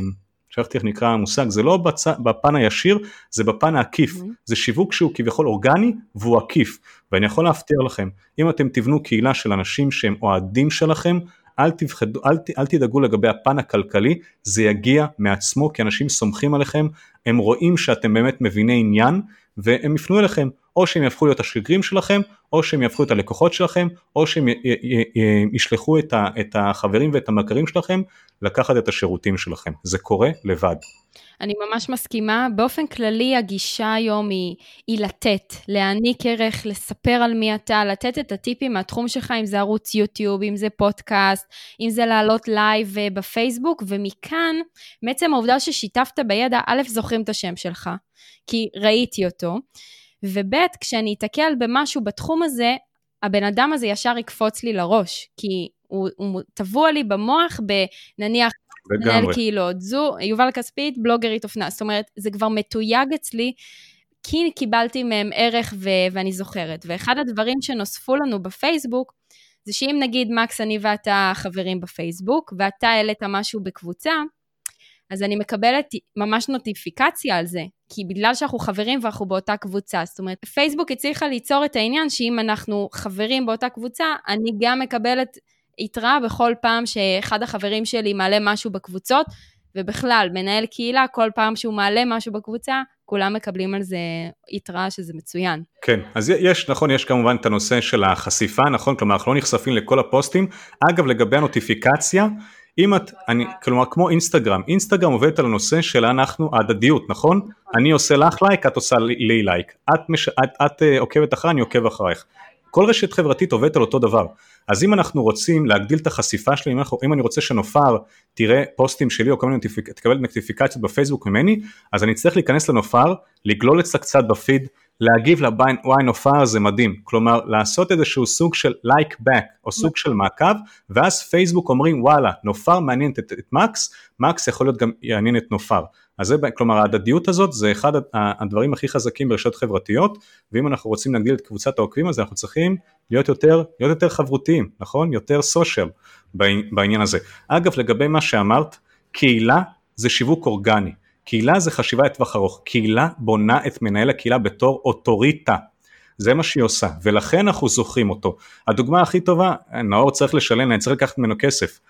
שכחתי איך נקרא המושג, זה לא בצ... בפן הישיר, זה בפן העקיף, mm-hmm. זה שיווק שהוא כביכול אורגני והוא עקיף, ואני יכול להפתיע לכם, אם אתם תבנו קהילה של אנשים שהם אוהדים שלכם, אל, תפחדו, אל, אל תדאגו לגבי הפן הכלכלי, זה יגיע מעצמו כי אנשים סומכים עליכם, הם רואים שאתם באמת מביני עניין והם יפנו אליכם, או שהם יהפכו להיות השגרירים שלכם, או שהם יהפכו את הלקוחות שלכם, או שהם ישלחו את החברים ואת המכרים שלכם לקחת את השירותים שלכם. זה קורה לבד. אני ממש מסכימה. באופן כללי הגישה היום היא, היא לתת, להעניק ערך, לספר על מי אתה, לתת את הטיפים מהתחום שלך, אם זה ערוץ יוטיוב, אם זה פודקאסט, אם זה לעלות לייב אה, בפייסבוק, ומכאן, בעצם העובדה ששיתפת בידע, א', זוכרים את השם שלך, כי ראיתי אותו, וב', כשאני אתקל במשהו בתחום הזה, הבן אדם הזה ישר יקפוץ לי לראש, כי הוא, הוא טבוע לי במוח בנניח מנהל קהילות, זו, יובל כספית, בלוגרית אופנה, זאת אומרת, זה כבר מתויג אצלי, כי קיבלתי מהם ערך ו- ואני זוכרת. ואחד הדברים שנוספו לנו בפייסבוק, זה שאם נגיד, מקס, אני ואתה חברים בפייסבוק, ואתה העלית משהו בקבוצה, אז אני מקבלת ממש נוטיפיקציה על זה, כי בגלל שאנחנו חברים ואנחנו באותה קבוצה, זאת אומרת, פייסבוק הצליחה ליצור את העניין שאם אנחנו חברים באותה קבוצה, אני גם מקבלת התראה בכל פעם שאחד החברים שלי מעלה משהו בקבוצות, ובכלל, מנהל קהילה, כל פעם שהוא מעלה משהו בקבוצה, כולם מקבלים על זה התראה שזה מצוין. כן, אז יש, נכון, יש כמובן את הנושא של החשיפה, נכון? כלומר, אנחנו לא נחשפים לכל הפוסטים. אגב, לגבי הנוטיפיקציה, אם את, אני, כלומר כמו אינסטגרם, אינסטגרם עובדת על הנושא של אנחנו ההדדיות, נכון? אני עושה לך לייק, את עושה לי לייק. את, מש, את, את, אה, עוקבת אחריי, אני עוקב אחרייך. כל רשת חברתית עובדת על אותו דבר. אז אם אנחנו רוצים להגדיל את החשיפה שלי, אם, אנחנו, אם אני רוצה שנופר תראה פוסטים שלי או כל מיני, תקבל נוטיפיקציות בפייסבוק ממני, אז אני צריך להיכנס לנופר, לגלול אצלה קצת בפיד, להגיב לעניין וואי נופר זה מדהים, כלומר לעשות איזשהו סוג של like back או סוג של מעקב ואז פייסבוק אומרים וואלה נופר מעניין את, את מקס, מקס יכול להיות גם יעניין את נופר, אז זה, כלומר ההדדיות הזאת זה אחד הדברים הכי חזקים ברשתות חברתיות ואם אנחנו רוצים להגדיל את קבוצת העוקבים אז אנחנו צריכים להיות יותר, להיות יותר חברותיים, נכון? יותר סושיאל בעניין הזה. אגב לגבי מה שאמרת, קהילה זה שיווק אורגני. קהילה זה חשיבה לטווח ארוך, קהילה בונה את מנהל הקהילה בתור אוטוריטה, זה מה שהיא עושה, ולכן אנחנו זוכרים אותו. הדוגמה הכי טובה, נאור צריך לשלם, אני צריך לקחת ממנו כסף.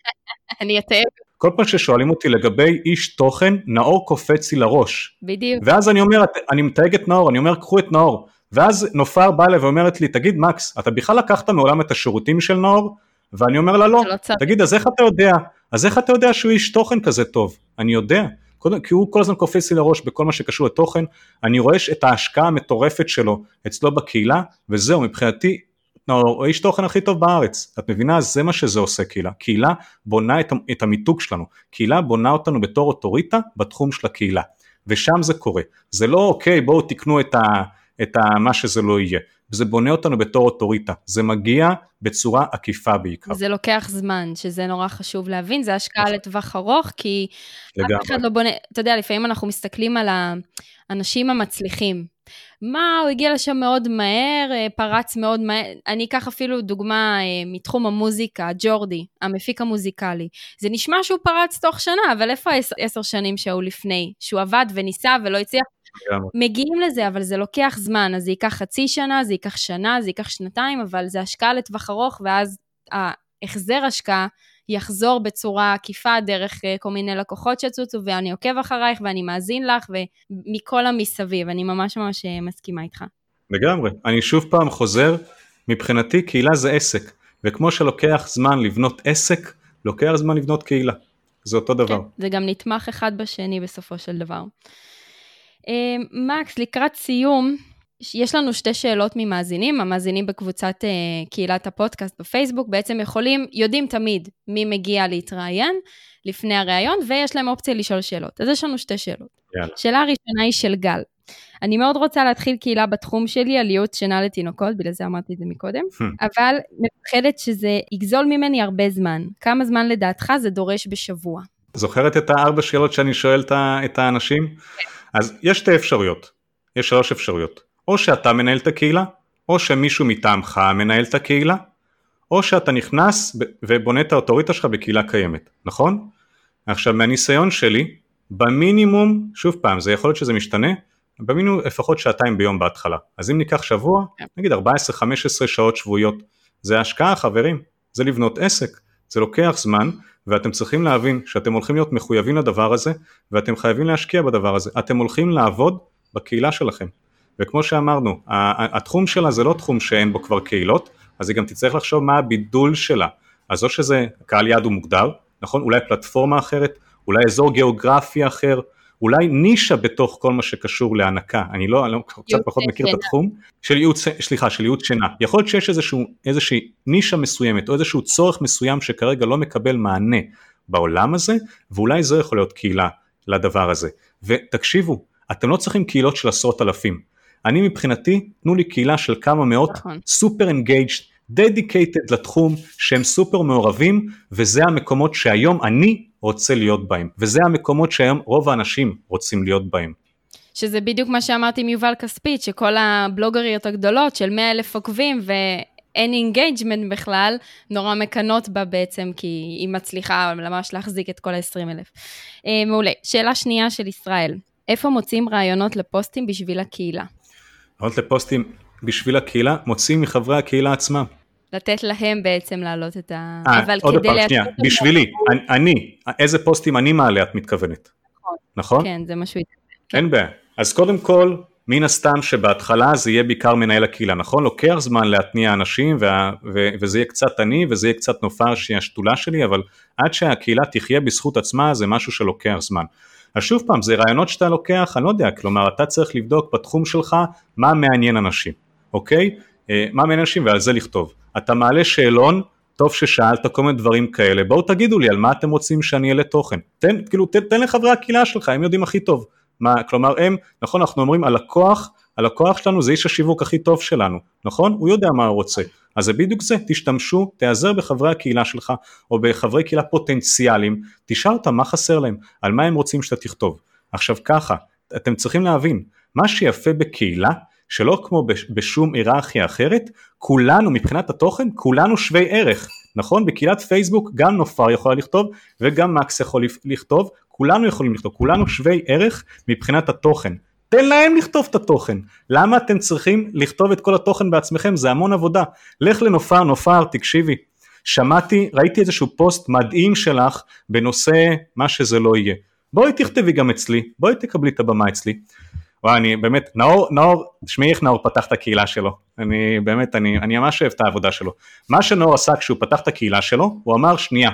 אני אתאר. כל פעם ששואלים אותי לגבי איש תוכן, נאור קופץ לי לראש. בדיוק. ואז אני אומר, אני מתייג את נאור, אני אומר, קחו את נאור. ואז נופר באה אליי ואומרת לי, תגיד מקס, אתה בכלל לקחת מעולם את השירותים של נאור? ואני אומר לה, לא. לא. תגיד, אז איך אתה יודע? אז איך אתה יודע שהוא איש תוכן כזה טוב? אני יודע. קודם, כי הוא כל הזמן קופץ לי לראש בכל מה שקשור לתוכן, אני רואה את ההשקעה המטורפת שלו אצלו בקהילה, וזהו, מבחינתי, הוא האיש תוכן הכי טוב בארץ, את מבינה? זה מה שזה עושה קהילה. קהילה בונה את, את המיתוג שלנו, קהילה בונה אותנו בתור אוטוריטה בתחום של הקהילה, ושם זה קורה. זה לא אוקיי, בואו תקנו את, ה, את ה, מה שזה לא יהיה. זה בונה אותנו בתור אוטוריטה, זה מגיע בצורה עקיפה בעיקר. זה לוקח זמן, שזה נורא חשוב להבין, זה השקעה לטווח ארוך, כי לגמרי. אף אחד לא בונה, אתה יודע, לפעמים אנחנו מסתכלים על האנשים המצליחים. מה, הוא הגיע לשם מאוד מהר, אה, פרץ מאוד מהר. אני אקח אפילו דוגמה אה, מתחום המוזיקה, ג'ורדי, המפיק המוזיקלי. זה נשמע שהוא פרץ תוך שנה, אבל איפה העשר, עשר שנים שהיו לפני? שהוא עבד וניסה ולא הצליח? מגיעים לזה, אבל זה לוקח זמן, אז זה ייקח חצי שנה, זה ייקח שנה, זה ייקח שנתיים, אבל זה השקעה לטווח ארוך, ואז ההחזר השקעה יחזור בצורה עקיפה דרך אה, כל מיני לקוחות שצוצו, ואני עוקב אחרייך ואני מאזין לך, ומכל המסביב, אני ממש ממש אה, מסכימה איתך. לגמרי. אני שוב פעם חוזר, מבחינתי קהילה זה עסק, וכמו שלוקח זמן לבנות עסק, לוקח זמן לבנות קהילה. זה אותו דבר. כן, זה גם נתמך אחד בשני בסופו של דבר. אה, מקס, לקראת סיום, יש לנו שתי שאלות ממאזינים, המאזינים בקבוצת uh, קהילת הפודקאסט בפייסבוק בעצם יכולים, יודעים תמיד מי מגיע להתראיין לפני הראיון, ויש להם אופציה לשאול שאלות. אז יש לנו שתי שאלות. יאללה. שאלה הראשונה היא של גל. אני מאוד רוצה להתחיל קהילה בתחום שלי על ייעוץ שינה לתינוקות, בגלל זה אמרתי את זה מקודם, אבל מפחדת שזה יגזול ממני הרבה זמן. כמה זמן לדעתך זה דורש בשבוע? זוכרת את הארבע שאלות שאני שואל את האנשים? אז יש שתי אפשרויות, יש שלוש אפשרויות. או שאתה מנהל את הקהילה, או שמישהו מטעמך מנהל את הקהילה, או שאתה נכנס ובונה את האוטוריטה שלך בקהילה קיימת, נכון? עכשיו מהניסיון שלי, במינימום, שוב פעם, זה יכול להיות שזה משתנה, במינימום לפחות שעתיים ביום בהתחלה. אז אם ניקח שבוע, נגיד 14-15 שעות שבועיות, זה השקעה חברים, זה לבנות עסק, זה לוקח זמן, ואתם צריכים להבין שאתם הולכים להיות מחויבים לדבר הזה, ואתם חייבים להשקיע בדבר הזה, אתם הולכים לעבוד בקהילה שלכם. וכמו שאמרנו, התחום שלה זה לא תחום שאין בו כבר קהילות, אז היא גם תצטרך לחשוב מה הבידול שלה. אז או שזה קהל יעד הוא מוגדר, נכון? אולי פלטפורמה אחרת, אולי אזור גיאוגרפי אחר, אולי נישה בתוך כל מה שקשור להנקה, אני לא, אני לא קצת פחות מכיר את שינה. התחום, של ייעוץ, סליחה, של ייעוץ שינה. יכול להיות שיש איזשהו, איזושהי נישה מסוימת או איזשהו צורך מסוים שכרגע לא מקבל מענה בעולם הזה, ואולי זו יכול להיות קהילה לדבר הזה. ותקשיבו, אתם לא צריכים קהילות של עשרות אלפים. אני מבחינתי, תנו לי קהילה של כמה מאות, נכון. סופר engaged, dedicated לתחום, שהם סופר מעורבים, וזה המקומות שהיום אני רוצה להיות בהם, וזה המקומות שהיום רוב האנשים רוצים להיות בהם. שזה בדיוק מה שאמרתי עם יובל כספית, שכל הבלוגריות הגדולות של 100 אלף עוקבים ואין engagement בכלל, נורא מקנות בה בעצם, כי היא מצליחה ממש להחזיק את כל ה-20 אלף. אה, מעולה. שאלה שנייה של ישראל, איפה מוצאים רעיונות לפוסטים בשביל הקהילה? לעלות לפוסטים בשביל הקהילה, מוצאים מחברי הקהילה עצמם. לתת להם בעצם להעלות את ה... אה, אבל עוד כדי פעם, לייצר שנייה, בשבילי, אני, אני, איזה פוסטים אני מעלה את מתכוונת, נכון. נכון? כן, זה משהו... אין בעיה. אז קודם כל, מן הסתם שבהתחלה זה יהיה בעיקר מנהל הקהילה, נכון? לוקח זמן להתניע אנשים וה, ו, וזה יהיה קצת אני וזה יהיה קצת נופר שהיא השתולה שלי, אבל עד שהקהילה תחיה בזכות עצמה זה משהו שלוקח זמן. אז שוב פעם, זה רעיונות שאתה לוקח, אני לא יודע, כלומר אתה צריך לבדוק בתחום שלך מה מעניין אנשים, אוקיי? אה, מה מעניין אנשים ועל זה לכתוב. אתה מעלה שאלון, טוב ששאלת כל מיני דברים כאלה, בואו תגידו לי על מה אתם רוצים שאני אעלה תוכן. תן, כאילו, תן, תן לחברי הקהילה שלך, הם יודעים הכי טוב. מה, כלומר הם, נכון, אנחנו אומרים הלקוח, הלקוח שלנו זה איש השיווק הכי טוב שלנו, נכון? הוא יודע מה הוא רוצה. אז זה בדיוק זה, תשתמשו, תיעזר בחברי הקהילה שלך, או בחברי קהילה פוטנציאליים, תשאל אותם מה חסר להם, על מה הם רוצים שאתה תכתוב. עכשיו ככה, אתם צריכים להבין, מה שיפה בקהילה, שלא כמו בש- בשום היררכיה אחרת, כולנו מבחינת התוכן, כולנו שווי ערך, נכון? בקהילת פייסבוק גם נופר יכולה לכתוב וגם מקס יכול לכתוב, כולנו יכולים לכתוב, כולנו שווי ערך מבחינת התוכן. תן להם לכתוב את התוכן, למה אתם צריכים לכתוב את כל התוכן בעצמכם? זה המון עבודה. לך לנופר, נופר, תקשיבי, שמעתי, ראיתי איזשהו פוסט מדהים שלך בנושא מה שזה לא יהיה. בואי תכתבי גם אצלי, בואי תקבלי את הבמה אצלי. וואי, אני באמת, נאור, נאור, תשמעי איך נאור פתח את הקהילה שלו. אני באמת, אני, אני ממש אוהב את העבודה שלו. מה שנאור עשה כשהוא פתח את הקהילה שלו, הוא אמר, שנייה,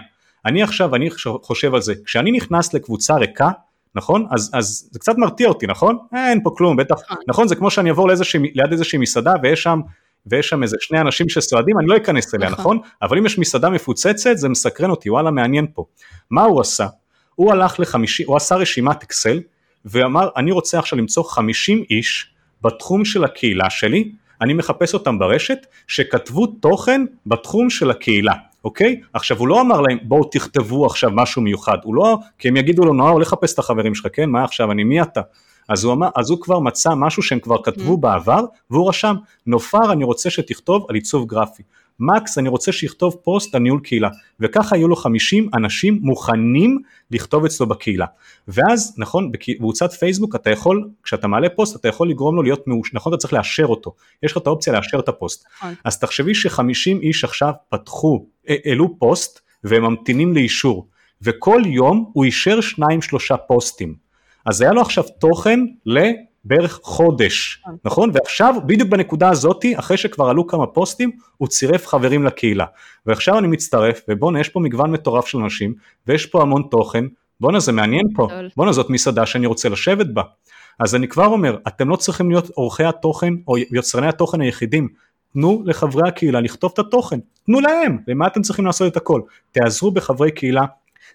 אני עכשיו, אני חושב על זה, כשאני נכנס לקבוצה ריקה, נכון? אז, אז זה קצת מרתיע אותי, נכון? אה, אין פה כלום, בטח, נכון, נכון זה כמו שאני אעבור ליד איזושהי מסעדה ויש שם, ויש שם איזה שני אנשים שסועדים, אני לא אכנס אליה, נכון? נכון? אבל אם יש מסעדה מפוצצת, זה מסקרן אותי, וואלה, מעניין פה. מה הוא עשה? הוא הלך לחמישי, הוא עשה רשימת אקסל, ואמר, אני רוצה עכשיו למצוא 50 איש בתחום של הקהילה שלי, אני מחפש אותם ברשת, שכתבו תוכן בתחום של הקהילה. אוקיי? עכשיו הוא לא אמר להם בואו תכתבו עכשיו משהו מיוחד, הוא לא, כי הם יגידו לו נאור לחפש את החברים שלך, כן? מה עכשיו, אני מי אתה? אז הוא, אמר, אז הוא כבר מצא משהו שהם כבר כתבו mm. בעבר והוא רשם נופר אני רוצה שתכתוב על עיצוב גרפי מקס אני רוצה שיכתוב פוסט על ניהול קהילה. וככה היו לו 50 אנשים מוכנים לכתוב אצלו בקהילה. ואז נכון בקבוצת פייסבוק אתה יכול כשאתה מעלה פוסט אתה יכול לגרום לו להיות מאושר נכון אתה צריך לאשר אותו. יש לך את האופציה לאשר את הפוסט. נכון. אז תחשבי ש-50 איש עכשיו פתחו העלו פוסט והם ממתינים לאישור. וכל יום הוא אישר שניים שלושה פוסטים. אז היה לו עכשיו תוכן לבערך חודש, כן. נכון? ועכשיו בדיוק בנקודה הזאתי, אחרי שכבר עלו כמה פוסטים, הוא צירף חברים לקהילה. ועכשיו אני מצטרף, ובואנה יש פה מגוון מטורף של אנשים, ויש פה המון תוכן, בואנה זה מעניין פה, בואנה זאת מסעדה שאני רוצה לשבת בה. אז אני כבר אומר, אתם לא צריכים להיות עורכי התוכן או יוצרני התוכן היחידים, תנו לחברי הקהילה לכתוב את התוכן, תנו להם, למה אתם צריכים לעשות את הכל? תעזרו בחברי קהילה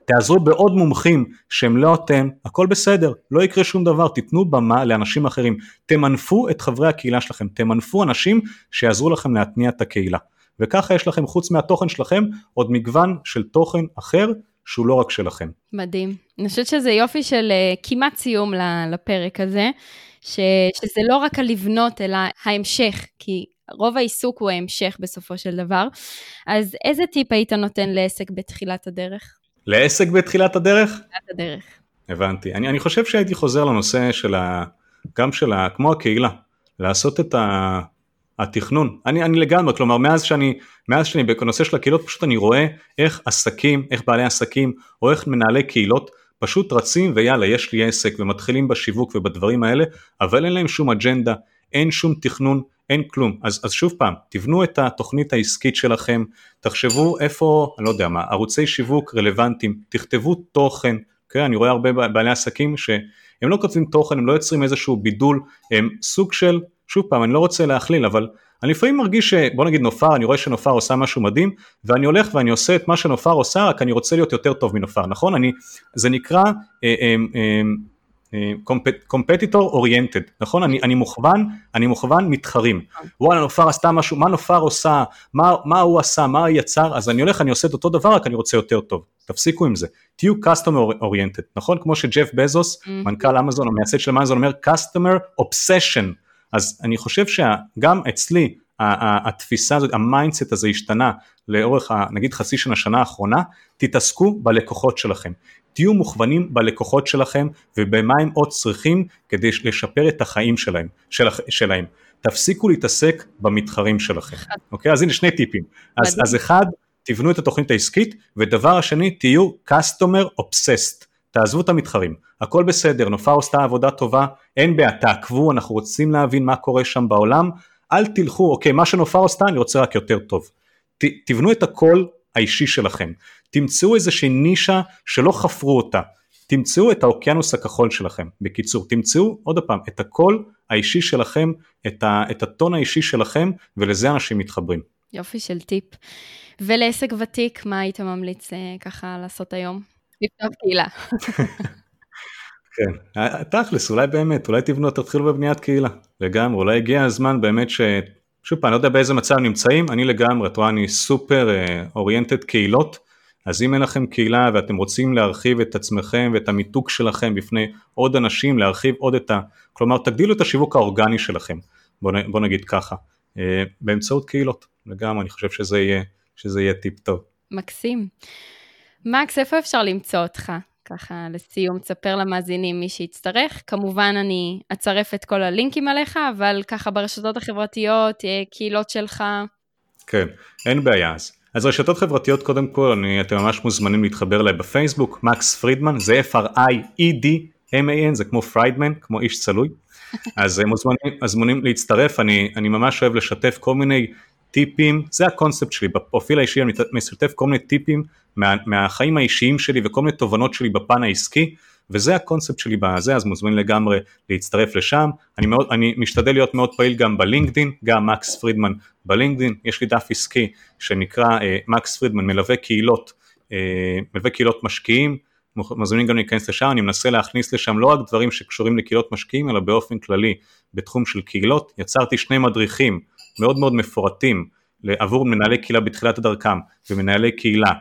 תעזרו בעוד מומחים שהם לא אתם, הכל בסדר, לא יקרה שום דבר, תיתנו במה לאנשים אחרים, תמנפו את חברי הקהילה שלכם, תמנפו אנשים שיעזרו לכם להתניע את הקהילה, וככה יש לכם חוץ מהתוכן שלכם עוד מגוון של תוכן אחר שהוא לא רק שלכם. מדהים. אני חושבת שזה יופי של uh, כמעט סיום לפרק הזה, ש, שזה לא רק הלבנות אלא ההמשך, כי רוב העיסוק הוא ההמשך בסופו של דבר. אז איזה טיפ היית נותן לעסק בתחילת הדרך? לעסק בתחילת הדרך? בתחילת הדרך. הבנתי. אני, אני חושב שהייתי חוזר לנושא של ה... גם של ה... כמו הקהילה, לעשות את ה... התכנון. אני, אני לגמרי, כלומר מאז שאני, מאז שאני בנושא של הקהילות פשוט אני רואה איך עסקים, איך בעלי עסקים או איך מנהלי קהילות פשוט רצים ויאללה יש לי עסק ומתחילים בשיווק ובדברים האלה אבל אין להם שום אג'נדה, אין שום תכנון, אין כלום. אז, אז שוב פעם, תבנו את התוכנית העסקית שלכם, תחשבו איפה, אני לא יודע מה, ערוצי שיווק רלוונטיים, תכתבו תוכן, כן, אני רואה הרבה בעלי עסקים שהם לא כותבים תוכן, הם לא יוצרים איזשהו בידול, הם סוג של, שוב פעם, אני לא רוצה להכליל, אבל אני לפעמים מרגיש שבוא נגיד נופר, אני רואה שנופר עושה משהו מדהים, ואני הולך ואני עושה את מה שנופר עושה, רק אני רוצה להיות יותר טוב מנופר, נכון? אני, זה נקרא, אה, אה, אה, competitor oriented, נכון? אני, אני מוכוון, אני מוכוון מתחרים. וואלה נופר עשתה משהו, מה נופר עושה, מה, מה הוא עשה, מה הוא יצר, אז אני הולך, אני עושה את אותו דבר, רק אני רוצה יותר טוב. תפסיקו עם זה. תהיו customer oriented, נכון? כמו שג'ף בזוס, mm-hmm. מנכ"ל אמזון או מייסד של אמזון אומר customer obsession. אז אני חושב שגם אצלי התפיסה הזאת, ה mindset הזה השתנה לאורך נגיד חצי שנה, שנה האחרונה, תתעסקו בלקוחות שלכם. תהיו מוכוונים בלקוחות שלכם ובמה הם עוד צריכים כדי לשפר את החיים שלהם, של, שלהם. תפסיקו להתעסק במתחרים שלכם, אוקיי? אז הנה שני טיפים. אז, אז אחד, תבנו את התוכנית העסקית, ודבר השני, תהיו customer obsessed. תעזבו את המתחרים, הכל בסדר, נופר עושה עבודה טובה, אין בעיה, תעקבו, אנחנו רוצים להבין מה קורה שם בעולם, אל תלכו, אוקיי, מה שנופר עשתה אני רוצה רק יותר טוב. ת, תבנו את הכל האישי שלכם, תמצאו איזושהי נישה שלא חפרו אותה, תמצאו את האוקיינוס הכחול שלכם, בקיצור, תמצאו עוד פעם את הקול האישי שלכם, את, ה, את הטון האישי שלכם, ולזה אנשים מתחברים. יופי של טיפ. ולעסק ותיק, מה היית ממליץ אה, ככה לעשות היום? לפתוח קהילה. כן, תכלס, אולי באמת, אולי תבנו, תתחילו בבניית קהילה, לגמרי, אולי הגיע הזמן באמת ש... שוב פעם, אני לא יודע באיזה מצב נמצאים, אני לגמרי, את רואה, אני סופר אוריינטד uh, קהילות, אז אם אין לכם קהילה ואתם רוצים להרחיב את עצמכם ואת המיתוג שלכם בפני עוד אנשים, להרחיב עוד את ה... כלומר, תגדילו את השיווק האורגני שלכם, בוא, בוא נגיד ככה, uh, באמצעות קהילות, לגמרי, אני חושב שזה יהיה, שזה יהיה טיפ טוב. מקסים. מקס, איפה אפשר למצוא אותך? ככה לסיום, תספר למאזינים מי שיצטרך. כמובן אני אצרף את כל הלינקים עליך, אבל ככה ברשתות החברתיות, אה, קהילות שלך. כן, אין בעיה אז. אז רשתות חברתיות קודם כל, אני, אתם ממש מוזמנים להתחבר אליי בפייסבוק, מקס פרידמן, זה F-R-I-E-D-M-A-N, זה כמו פריידמן, כמו איש צלוי. אז מוזמנים, מוזמנים להצטרף, אני, אני ממש אוהב לשתף כל מיני טיפים, זה הקונספט שלי, בפרופיל האישי אני משתף כל מיני טיפים מה, מהחיים האישיים שלי וכל מיני תובנות שלי בפן העסקי, וזה הקונספט שלי בזה, אז מוזמנים לגמרי להצטרף לשם, אני, מאוד, אני משתדל להיות מאוד פעיל גם בלינקדין, גם מקס פרידמן בלינקדין, יש לי דף עסקי שנקרא אה, מקס פרידמן מלווה קהילות, אה, מלווה קהילות משקיעים, מוזמנים גם להיכנס לשם, אני מנסה להכניס לשם לא רק דברים שקשורים לקהילות משקיעים, אלא באופן כללי בתחום של קהילות, יצרתי שני מדריכים מאוד מאוד מפורטים עבור מנהלי קהילה בתחילת דרכם ומנהלי קהילה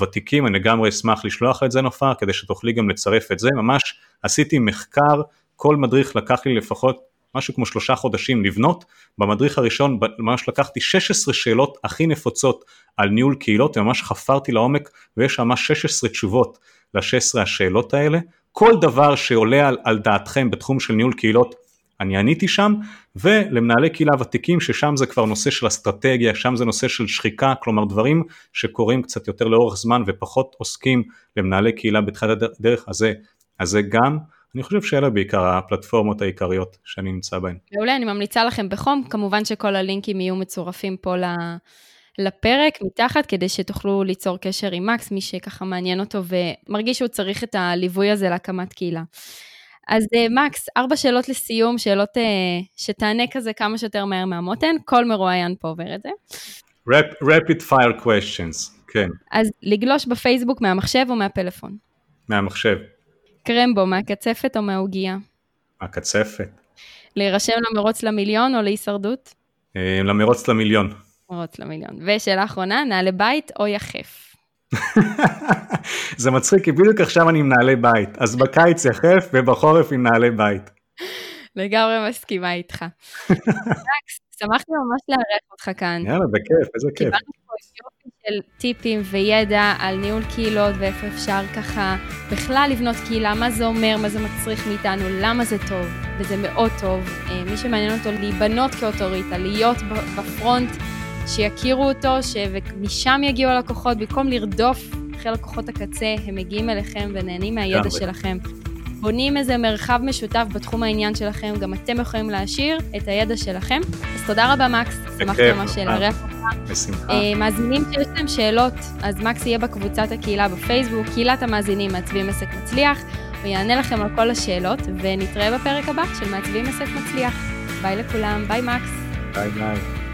ותיקים, אני לגמרי אשמח לשלוח את זה נופר כדי שתוכלי גם לצרף את זה, ממש עשיתי מחקר, כל מדריך לקח לי לפחות משהו כמו שלושה חודשים לבנות, במדריך הראשון ממש לקחתי 16 שאלות הכי נפוצות על ניהול קהילות וממש חפרתי לעומק ויש ממש 16 תשובות ל-16 השאלות האלה, כל דבר שעולה על, על דעתכם בתחום של ניהול קהילות אני עניתי שם, ולמנהלי קהילה ותיקים ששם זה כבר נושא של אסטרטגיה, שם זה נושא של שחיקה, כלומר דברים שקורים קצת יותר לאורך זמן ופחות עוסקים למנהלי קהילה בתחילת הדרך, הזה, אז זה גם, אני חושב שאלה בעיקר הפלטפורמות העיקריות שאני נמצא בהן. מעולה, אני ממליצה לכם בחום, כמובן שכל הלינקים יהיו מצורפים פה לפרק מתחת, כדי שתוכלו ליצור קשר עם מקס, מי שככה מעניין אותו ומרגיש שהוא צריך את הליווי הזה להקמת קהילה. אז uh, מקס, ארבע שאלות לסיום, שאלות uh, שתענה כזה כמה שיותר מהר מהמותן, כל מרואיין פה עובר את זה. Rap, rapid fire questions, כן. אז לגלוש בפייסבוק מהמחשב או מהפלאפון? מהמחשב. קרמבו, מהקצפת או מהעוגייה? מהקצפת. להירשם למרוץ למיליון או להישרדות? Uh, למרוץ למיליון. מרוץ למיליון. ושאלה אחרונה, נעלי בית או יחף? זה מצחיק, כי בדיוק עכשיו אני עם נעלי בית, אז בקיץ יחף ובחורף עם נעלי בית. לגמרי מסכימה איתך. שמחתי ממש לארח אותך כאן. יאללה, בכיף, איזה כיף. קיבלנו פה יופי של טיפים וידע על ניהול קהילות ואיפה אפשר ככה בכלל לבנות קהילה, מה זה אומר, מה זה מצריך מאיתנו, למה זה טוב, וזה מאוד טוב. אה, מי שמעניין אותו להיבנות כאוטוריטה, להיות בפרונט. שיכירו אותו, שמשם יגיעו הלקוחות, במקום לרדוף אחרי לקוחות הקצה, הם מגיעים אליכם ונהנים מהידע שלכם. בונים איזה מרחב משותף בתחום העניין שלכם, גם אתם יכולים להעשיר את הידע שלכם. אז תודה רבה, מקס, שמחתי ממש לארח אותך. בשמחה. Uh, מאזינים שיש להם שאלות, אז מקס יהיה בקבוצת הקהילה בפייסבוק, קהילת המאזינים מעצבים עסק מצליח, הוא יענה לכם על כל השאלות, ונתראה בפרק הבא של מעצבים עסק מצליח. ביי לכולם, ביי מקס. ביי ביי.